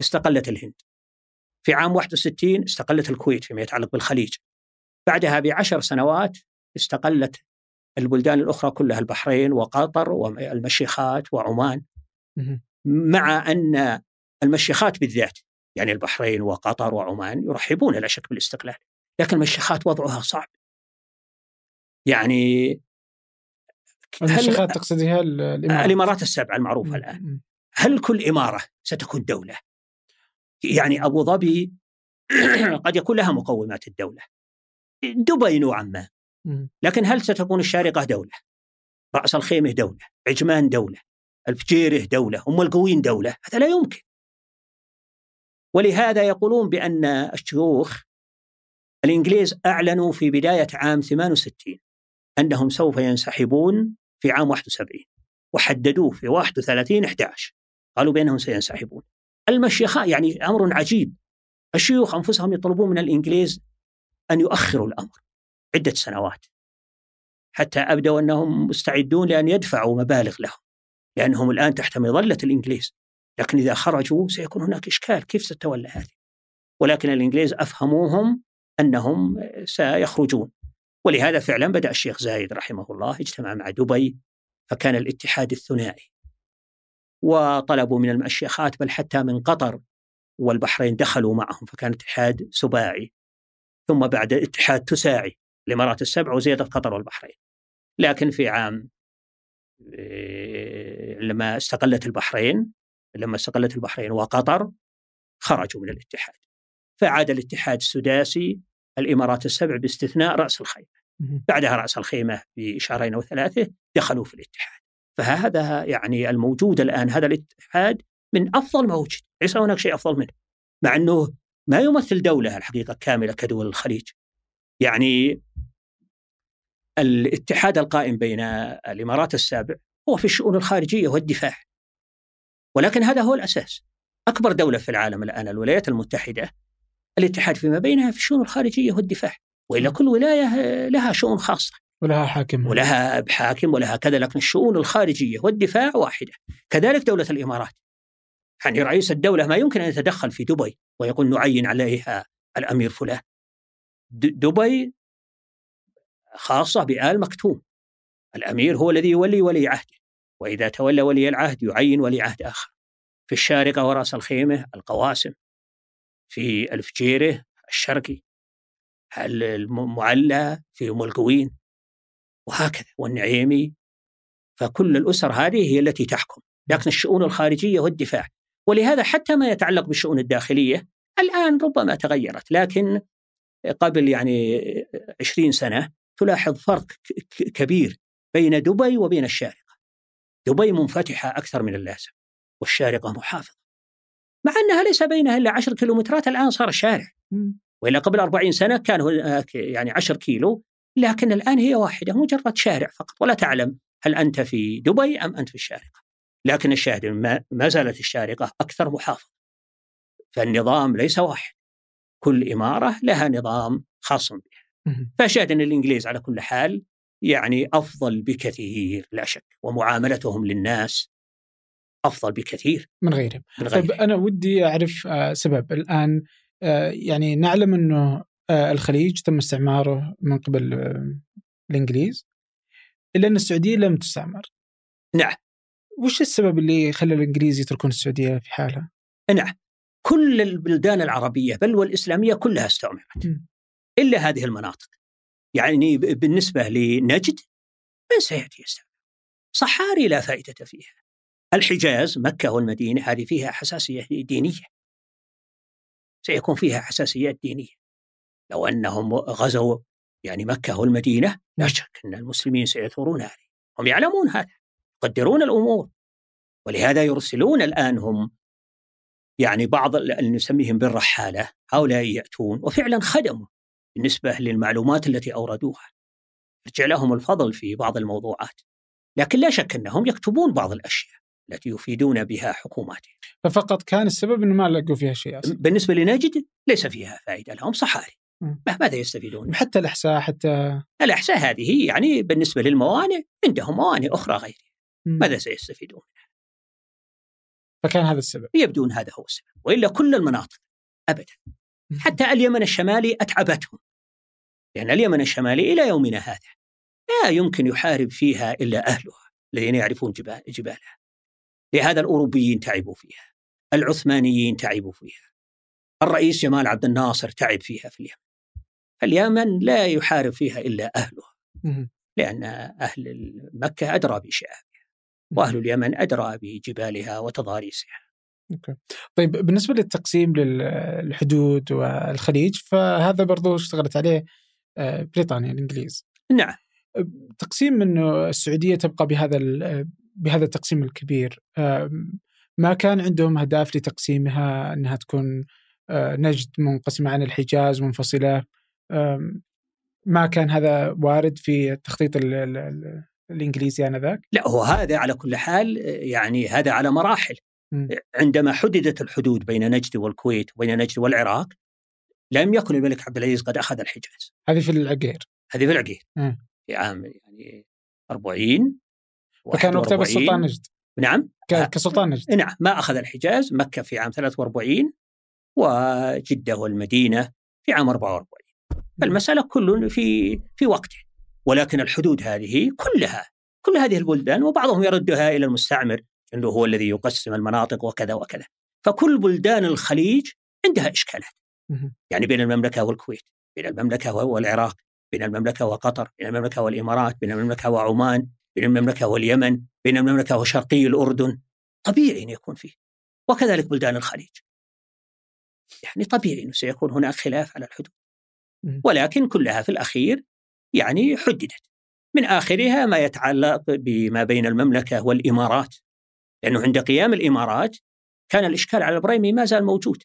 استقلت الهند. في عام 61 استقلت الكويت فيما يتعلق بالخليج. بعدها بعشر سنوات استقلت البلدان الأخرى كلها البحرين وقطر والمشيخات وعمان. مع أن المشيخات بالذات يعني البحرين وقطر وعمان يرحبون لا شك بالاستقلال لكن المشيخات وضعها صعب. يعني المشيخات تقصد هي الإمارات. الإمارات السبعة المعروفة الآن. هل كل إمارة ستكون دولة؟ يعني أبو ظبي قد يكون لها مقومات الدولة. دبي نوعا ما. لكن هل ستكون الشارقة دولة؟ رأس الخيمة دولة. عجمان دولة. الفجيره دولة أم القوين دولة هذا لا يمكن. ولهذا يقولون بأن الشيوخ الإنجليز أعلنوا في بداية عام 68 أنهم سوف ينسحبون في عام 71 وحددوه في 31 11 قالوا بأنهم سينسحبون. المشيخاء يعني أمر عجيب. الشيوخ أنفسهم يطلبون من الإنجليز أن يؤخروا الأمر عدة سنوات حتى أبدوا أنهم مستعدون لأن يدفعوا مبالغ لهم. لأنهم الآن تحت مظلة الإنجليز. لكن إذا خرجوا سيكون هناك إشكال. كيف ستتولى هذه؟ ولكن الإنجليز أفهموهم أنهم سيخرجون. ولهذا فعلا بدأ الشيخ زايد رحمه الله اجتمع مع دبي فكان الاتحاد الثنائي. وطلبوا من المشيخات بل حتى من قطر والبحرين دخلوا معهم فكان اتحاد سباعي. ثم بعد اتحاد تساعي الامارات السبع وزيادة قطر والبحرين. لكن في عام لما استقلت البحرين لما استقلت البحرين وقطر خرجوا من الاتحاد. فعاد الاتحاد السداسي الإمارات السبع باستثناء رأس الخيمة. بعدها رأس الخيمة بشهرين أو ثلاثة دخلوا في الاتحاد. فهذا يعني الموجود الآن هذا الاتحاد من أفضل ما وجد. ليس هناك شيء أفضل منه. مع أنه ما يمثل دولة الحقيقة كاملة كدول الخليج. يعني الاتحاد القائم بين الإمارات السابع هو في الشؤون الخارجية والدفاع ولكن هذا هو الأساس. أكبر دولة في العالم الآن الولايات المتحدة الاتحاد فيما بينها في الشؤون الخارجية والدفاع والا كل ولاية لها شؤون خاصه ولها حاكم. ولها حاكم ولها كذا لكن الشؤون الخارجية والدفاع واحدة. كذلك دولة الإمارات. يعني رئيس الدولة ما يمكن أن يتدخل في دبي ويقول نعين عليها الأمير فلان. دبي خاصة بآل مكتوم. الأمير هو الذي يولي ولي عهده وإذا تولى ولي العهد يعين ولي عهد آخر. في الشارقة ورأس الخيمة القواسم في الفجيرة الشرقي المعلى في أم القوين وهكذا والنعيمي. فكل الأسر هذه هي التي تحكم. لكن الشؤون الخارجية والدفاع ولهذا حتى ما يتعلق بالشؤون الداخلية الآن ربما تغيرت. لكن قبل يعني عشرين سنة تلاحظ فرق كبير بين دبي وبين الشارقة. دبي منفتحة أكثر من اللازم والشارقة محافظة. مع أنها ليس بينها إلا عشر كيلومترات الآن صار شارع. وإلا قبل أربعين سنة كان هناك يعني عشر كيلو لكن الآن هي واحدة مجرد شارع فقط. ولا تعلم هل أنت في دبي أم أنت في الشارقة. لكن الشاهد ما زالت الشارقة أكثر محافظة. فالنظام ليس واحد. كل إمارة لها نظام خاص فشاهد أن الإنجليز على كل حال يعني أفضل بكثير لا شك ومعاملتهم للناس أفضل بكثير. من غيرهم. من غيرهم. طيب أنا ودي أعرف آه، سبب. الآن آه، يعني نعلم أنه آه، الخليج تم استعماره من قبل الإنجليز إلا أن السعودية لم تستعمر. نعم. وش السبب اللي خلى الإنجليز يتركون السعودية في حالها؟ نعم. كل البلدان العربية بل والإسلامية كلها استعمرت. إلا هذه المناطق. يعني بالنسبة لنجد من سيأتي يستعمر صحاري لا فائدة فيها. الحجاز مكة والمدينة هذه فيها حساسية دينية. سيكون فيها حساسيات دينية. لو أنهم غزوا يعني مكة والمدينة لا نعم. شك أن المسلمين سيثورون عليه هم يعلمون هذا يقدرون الأمور. ولهذا يرسلون الآن هم يعني بعض اللي نسميهم بالرحالة هؤلاء يأتون وفعلا خدموا. بالنسبة للمعلومات التي أوردوها. يرجع لهم الفضل في بعض الموضوعات. لكن لا شك أنهم يكتبون بعض الأشياء التي يفيدون بها حكوماتهم. ففقط كان السبب أنه ما لقوا فيها شيء أصلا. بالنسبة لنجد ليس فيها فائدة لهم صحاري. ماذا يستفيدون؟ حتى الإحساء حتى الإحساء هذه يعني بالنسبة للموانئ عندهم موانئ أخرى غيرها ماذا سيستفيدون؟ منها؟ فكان هذا السبب. يبدو أن هذا هو السبب وإلا كل المناطق أبدا. حتى اليمن الشمالي أتعبتهم. لأن اليمن الشمالي إلى يومنا هذا لا يمكن يحارب فيها إلا أهلها الذين يعرفون جبالها. لهذا الأوروبيين تعبوا فيها العثمانيين تعبوا فيها الرئيس جمال عبد الناصر تعب فيها في اليمن. فاليمن لا يحارب فيها إلا أهلها. لأن أهل مكة أدرى بشعابها وأهل اليمن أدرى بجبالها وتضاريسها. أوكي. طيب بالنسبة للتقسيم للحدود والخليج فهذا برضو اشتغلت عليه بريطانيا الإنجليز. نعم. تقسيم إنه السعودية تبقى بهذا بهذا التقسيم الكبير ما كان عندهم أهداف لتقسيمها إنها تكون آه، نجد منقسمة عن الحجاز منفصلة ما كان هذا وارد في التخطيط الإنجليزي آنذاك؟ لا هو هذا على كل حال يعني هذا على مراحل م. عندما حددت الحدود بين نجد والكويت وبين نجد والعراق لم يكن الملك عبد العزيز قد أخذ الحجاز. هذه في العقير. هذه في العقير. في عام يعني 40 فكان وقتها بس سلطان نجد. نعم. كسلطان نجد. نعم ما أخذ الحجاز مكة في عام 43 وجده والمدينه في عام 44 فالمسألة كل في في وقته ولكن الحدود هذه كلها كل هذه البلدان وبعضهم يردها إلى المستعمر إنه هو الذي يقسم المناطق وكذا وكذا. فكل بلدان الخليج عندها إشكالات. يعني بين المملكة والكويت بين المملكة والعراق بين المملكة وقطر بين المملكة والإمارات بين المملكة وعمان بين المملكة واليمن بين المملكة وشرقي الأردن. طبيعي إن يكون فيه وكذلك بلدان الخليج. يعني طبيعي إنه سيكون هناك خلاف على الحدود. ولكن كلها في الأخير يعني حددت. من آخرها ما يتعلق بما بين المملكة والإمارات. لأنه عند قيام الإمارات كان الإشكال على البريمي ما زال موجود.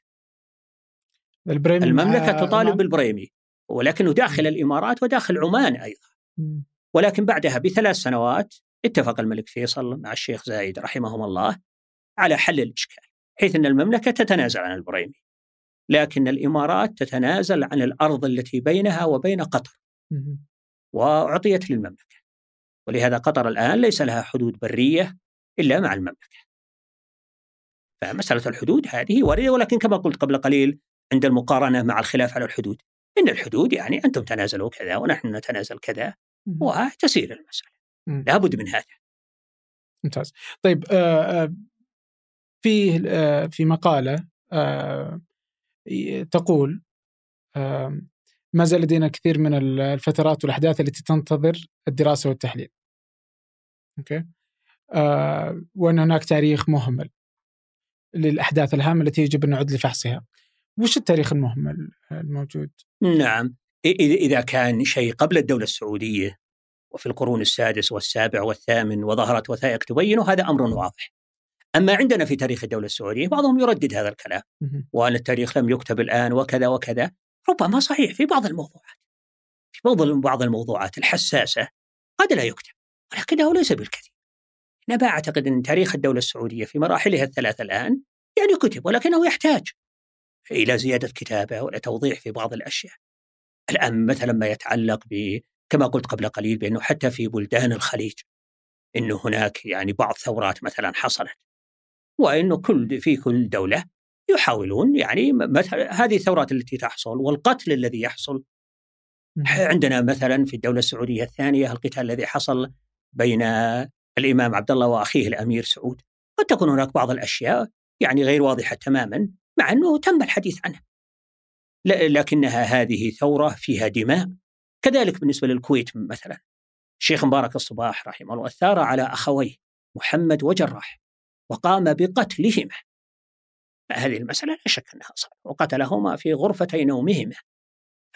البريمي المملكة تطالب بالبريمي ولكنه داخل الإمارات وداخل عمان أيضا. ولكن بعدها بثلاث سنوات اتفق الملك فيصل مع الشيخ زايد رحمهم الله على حل الإشكال حيث أن المملكة تتنازل عن البريمي لكن الإمارات تتنازل عن الأرض التي بينها وبين قطر. وأعطيت للمملكة ولهذا قطر الآن ليس لها حدود برية إلا مع المملكة. فمسألة الحدود هذه وارده ولكن كما قلت قبل قليل عند المقارنة مع الخلاف على الحدود إن الحدود يعني أنتم تنازلوا كذا ونحن نتنازل كذا وتسير المسألة لابد من هذا ممتاز طيب آه, آه، في آه في مقالة تقول ما زال لدينا كثير من الفترات والأحداث التي تنتظر الدراسة والتحليل. أوكي؟ وأن هناك تاريخ مهمل للأحداث الهامة التي يجب أن نعد لفحصها. وش التاريخ المهمل الموجود؟ نعم. إذا كان شيء قبل الدولة السعودية وفي القرون السادس والسابع والثامن وظهرت وثائق تبينه هذا أمر واضح. أما عندنا في تاريخ الدولة السعودية بعضهم يردد هذا الكلام. وأن التاريخ لم يكتب الآن وكذا وكذا. ربما صحيح في بعض الموضوعات. في بعض بعض الموضوعات الحساسة قد لا يكتب ولكنه ليس بالكثير. أنا أعتقد أن تاريخ الدولة السعودية في مراحلها الثلاثة الآن يعني كتب ولكنه يحتاج. إلى زيادة كتابه ولا توضيح في بعض الأشياء. الآن مثلا ما يتعلق ب كما قلت قبل قليل بأنه حتى في بلدان الخليج إنه هناك يعني بعض ثورات مثلا حصلت. وانه كل في كل دولة يحاولون يعني مثلا هذه الثورات التي تحصل والقتل الذي يحصل. عندنا مثلا في الدولة السعودية الثانية القتال الذي حصل بين الإمام عبد الله وأخيه الأمير سعود. قد تكون هناك بعض الأشياء يعني غير واضحة تماما. مع أنه تم الحديث عنها لكنها هذه ثورة فيها دماء. كذلك بالنسبة للكويت مثلا. الشيخ مبارك الصباح رحمه الله ثار على أخويه محمد وجراح وقام بقتلهما. هذه المسألة لا شك أنها صعبة وقتلهما في غرفتي نومهما.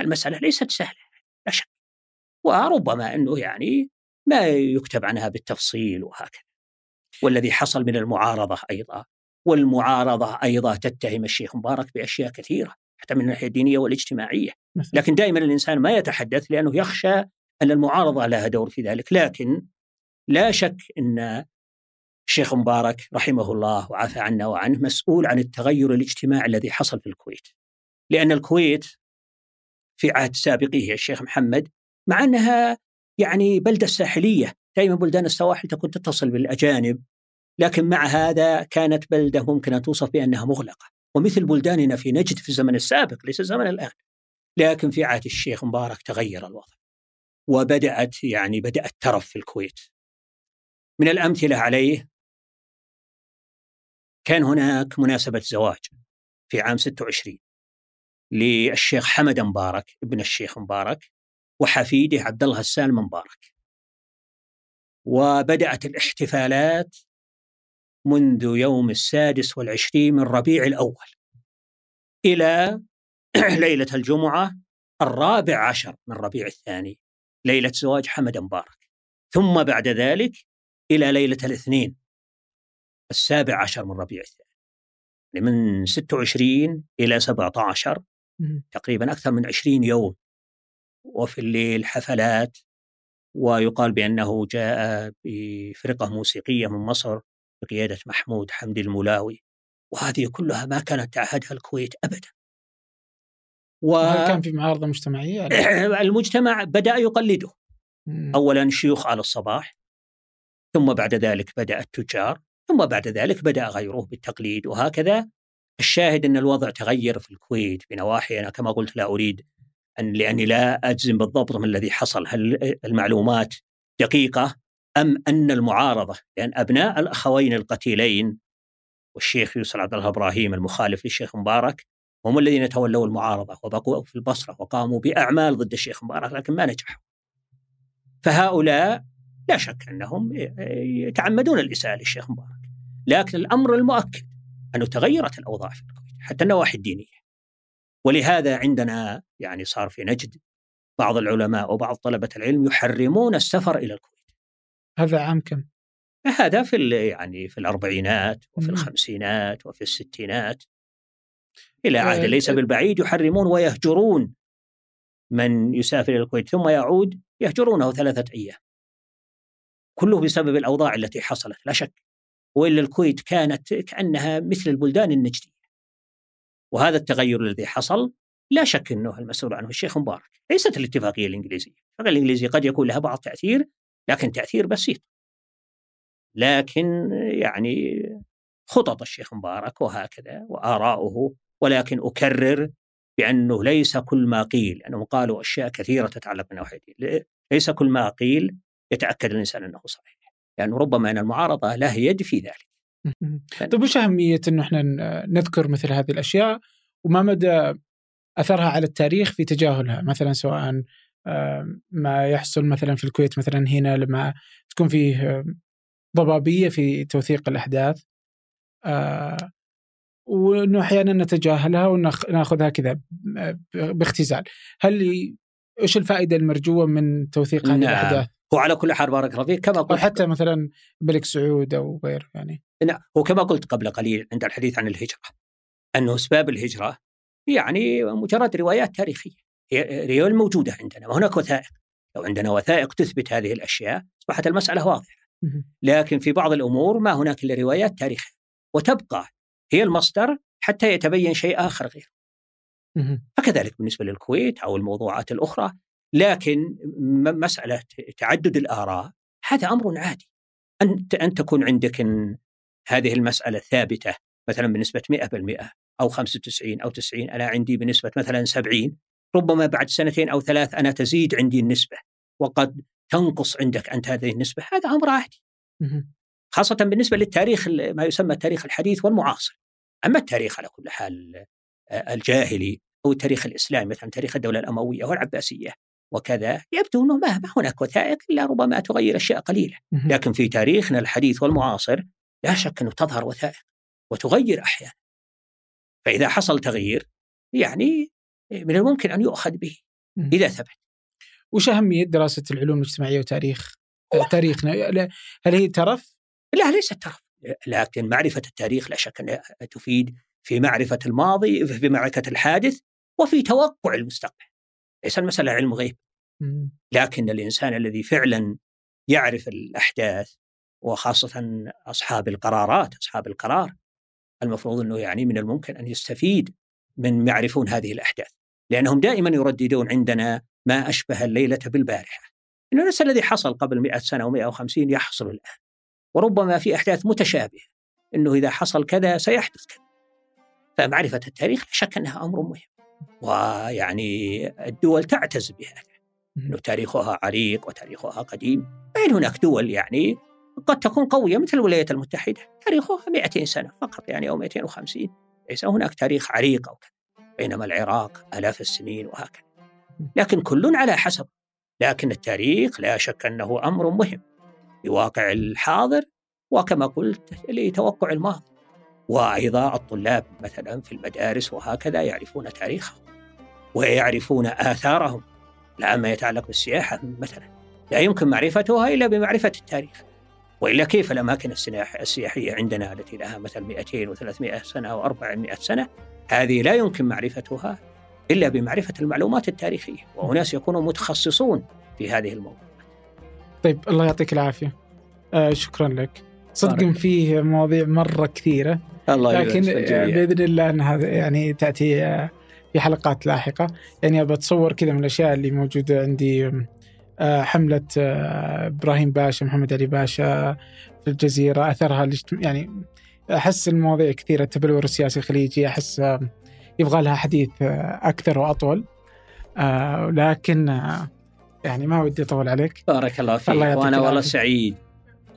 المسألة ليست سهلة لا شك. وربما أنه يعني ما يكتب عنها بالتفصيل وهكذا. والذي حصل من المعارضة أيضا. والمعارضة أيضا تتهم الشيخ مبارك بأشياء كثيرة حتى من الناحية الدينية والاجتماعية. لكن دائما الإنسان ما يتحدث لأنه يخشى أن المعارضة لها دور في ذلك. لكن لا شك أن الشيخ مبارك رحمه الله وعافى عنا وعنه مسؤول عن التغير الاجتماعي الذي حصل في الكويت. لأن الكويت في عهد سابقه الشيخ محمد مع أنها يعني بلدة ساحلية دائما بلدان السواحل تكون تتصل بالأجانب لكن مع هذا كانت بلدة ممكن أن توصف بأنها مغلقة. ومثل بلداننا في نجد في الزمن السابق ليس الزمن الآن. لكن في عهد الشيخ مبارك تغير الوضع. وبدأت يعني بدأ الترف في الكويت. من الأمثلة عليه كان هناك مناسبة زواج في عام 26 للشيخ حمد مبارك ابن الشيخ مبارك وحفيده عبد الله السالم مبارك. وبدأت الاحتفالات منذ يوم السادس والعشرين من ربيع الأول إلى ليلة الجمعة الرابع عشر من ربيع الثاني ليلة زواج حمد مبارك. ثم بعد ذلك إلى ليلة الاثنين السابع عشر من ربيع الثاني. يعني من 26 إلى 17 تقريبا أكثر من 20 يوم. وفي الليل حفلات ويقال بأنه جاء بفرقة موسيقية من مصر بقيادة محمود حمدي الملاوي وهذه كلها ما كانت تعهدها الكويت أبدا. و... هل كان في معارضة مجتمعية؟ المجتمع بدأ يقلده. مم. أولا شيوخ آل الصباح ثم بعد ذلك بدأ التجار ثم بعد ذلك بدأ غيره بالتقليد وهكذا. الشاهد أن الوضع تغير في الكويت بنواحي أنا كما قلت لا أريد أن لأني لا أجزم بالضبط من الذي حصل. هل المعلومات دقيقة؟ أم أن المعارضة لأن أبناء الأخوين القتيلين والشيخ يوسف عبد الله إبراهيم المخالف للشيخ مبارك هم الذين تولوا المعارضة وبقوا في البصرة وقاموا بأعمال ضد الشيخ مبارك لكن ما نجحوا. فهؤلاء لا شك أنهم يتعمدون الإساءة للشيخ مبارك لكن الأمر المؤكد أنه تغيرت الأوضاع في الكويت حتى النواحي الدينية. ولهذا عندنا يعني صار في نجد بعض العلماء وبعض طلبة العلم يحرمون السفر إلى الكويت. هذا عام كم؟ هذا في يعني في الأربعينات وفي الخمسينات وفي الستينات. إلى عهد آه، ليس بالبعيد يحرمون ويهجرون من يسافر إلى الكويت ثم يعود يهجرونه ثلاثة أيام. كله بسبب الأوضاع التي حصلت لا شك. وإلا الكويت كانت كأنها مثل البلدان النجدية. وهذا التغير الذي حصل لا شك أنه المسؤول عنه الشيخ مبارك. ليست الاتفاقية الإنجليزية. الاتفاقية الإنجليزية قد يكون لها بعض تأثير لكن تأثير بسيط. لكن يعني خطط الشيخ مبارك وهكذا وآراؤه ولكن أكرر بأنه ليس كل ما قيل أنهم قالوا أشياء كثيرة تتعلق بالنواحي ليس كل ما قيل يتأكد الإنسان أنه صحيح لأنه يعني ربما أن المعارضة لها يد في ذلك. طيب وش أهمية أنه إحنا نذكر مثل هذه الأشياء؟ وما مدى أثرها على التاريخ في تجاهلها؟ مثلا سواء ما يحصل مثلا في الكويت مثلا هنا لما تكون فيه ضبابية في توثيق الأحداث آه، وإنه أحيانا نتجاهلها وناخذها كذا باختزال. هل إيش الفائدة المرجوة من توثيق هذه نعم. الأحداث؟ هو على كل حال بارك الله فيك. كما قلت حتى مثلا الملك سعود أو غيره يعني. نعم. هو كما قلت قبل قليل عند الحديث عن الهجرة أنه اسباب الهجرة يعني مجرد روايات تاريخية. روايات موجودة عندنا وهناك وثائق. لو عندنا وثائق تثبت هذه الأشياء أصبحت المسألة واضحة. لكن في بعض الأمور ما هناك إلا روايات تاريخية. وتبقى هي المصدر حتى يتبين شيء آخر غيره. فكذلك بالنسبة للكويت أو الموضوعات الأخرى لكن مسألة تعدد الآراء هذا أمر عادي. أن أن تكون عندك إن هذه المسألة ثابتة مثلا بنسبه 100% أو 95 أو 90 أنا عندي بنسبه مثلا 70 ربما بعد سنتين أو ثلاث أنا تزيد عندي النسبة وقد تنقص عندك أنت هذه النسبة هذا أمر عادي. خاصة بالنسبة للتاريخ ما يسمى التاريخ الحديث والمعاصر. أما التاريخ على كل حال آه، الجاهلي أو التاريخ الإسلامي مثلا تاريخ الدولة الأموية والعباسية وكذا يبدو أنه ما هناك وثائق إلا ربما تغير أشياء قليلة. لكن في تاريخنا الحديث والمعاصر لا شك أنه تظهر وثائق وتغير أحيانا فإذا حصل تغيير يعني من الممكن أن يؤخذ به إذا ثبت. وش أهمية دراسة العلوم الاجتماعية وتاريخ؟ تاريخنا هل هي ترف؟ لا ليست ترف. لكن معرفة التاريخ لا شك أنها تفيد في معرفة الماضي في معرفة الحادث وفي توقع المستقبل. ليس المسألة علم غيب لكن الإنسان الذي فعلا يعرف الأحداث وخاصة أصحاب القرارات أصحاب القرار المفروض أنه يعني من الممكن أن يستفيد من يعرفون هذه الأحداث. لأنهم دائما يرددون عندنا ما أشبه الليلة بالبارحة. إنه نفس الذي حصل قبل 100 سنة و150 يحصل الآن. وربما في أحداث متشابهة. أنه إذا حصل كذا سيحدث كذا. فمعرفة التاريخ لا شك أنها أمر مهم. ويعني الدول تعتز بهذا. أنه تاريخها عريق وتاريخها قديم. بين هناك دول يعني قد تكون قوية مثل الولايات المتحدة؟ تاريخها 200 سنة فقط يعني أو 250 ليس هناك تاريخ عريق أو كذا. بينما العراق آلاف السنين وهكذا. لكن كل على حسب. لكن التاريخ لا شك أنه أمر مهم لواقع الحاضر وكما قلت لتوقع الماضي. وأيضا الطلاب مثلا في المدارس وهكذا يعرفون تاريخهم ويعرفون آثارهم لا ما يتعلق بالسياحة مثلا. لا يمكن معرفتها إلا بمعرفة التاريخ. وإلا كيف الأماكن السياحية عندنا التي لها مثلا 200 و300 سنة أو 400 سنة هذه لا يمكن معرفتها إلا بمعرفة المعلومات التاريخية وأناس يكونوا متخصصون في هذه الموضوعات. طيب الله يعطيك العافية. آه شكرا لك. صدق فيه مواضيع مرة كثيرة الله لكن بإذن الله أنها يعني تأتي آه، في حلقات لاحقة يعني بتصور كذا من الأشياء اللي موجودة عندي آه، حملة آه، إبراهيم باشا محمد علي باشا في الجزيرة أثرها يعني أحس المواضيع كثيرة التبلور السياسي الخليجي أحس يبغى لها حديث أكثر وأطول. لكن يعني ما ودي أطول عليك. بارك الله فيك. الله وأنا والله سعيد.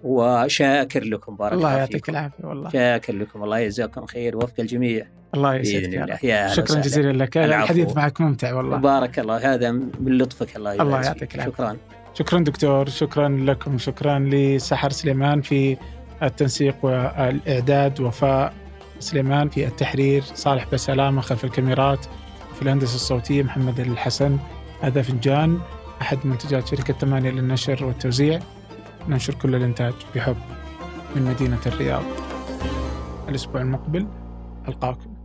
وشاكر لكم. بارك الله يعطيك العافية والله. شاكر لكم. الله يجزاكم خير وفق الجميع. الله يسعدك يا شكرا جزيلا لك. الحديث معك ممتع والله. بارك الله. هذا من لطفك الله الله يعطيك العافية. شكرا. شكرا دكتور. شكرا لكم. شكرا لسحر سليمان في التنسيق والإعداد وفاء سليمان في التحرير صالح بسلامة خلف الكاميرات في الهندسة الصوتية محمد الحسن هذا فنجان أحد منتجات شركة ثمانية للنشر والتوزيع. ننشر كل الإنتاج بحب من مدينة الرياض. الأسبوع المقبل ألقاكم.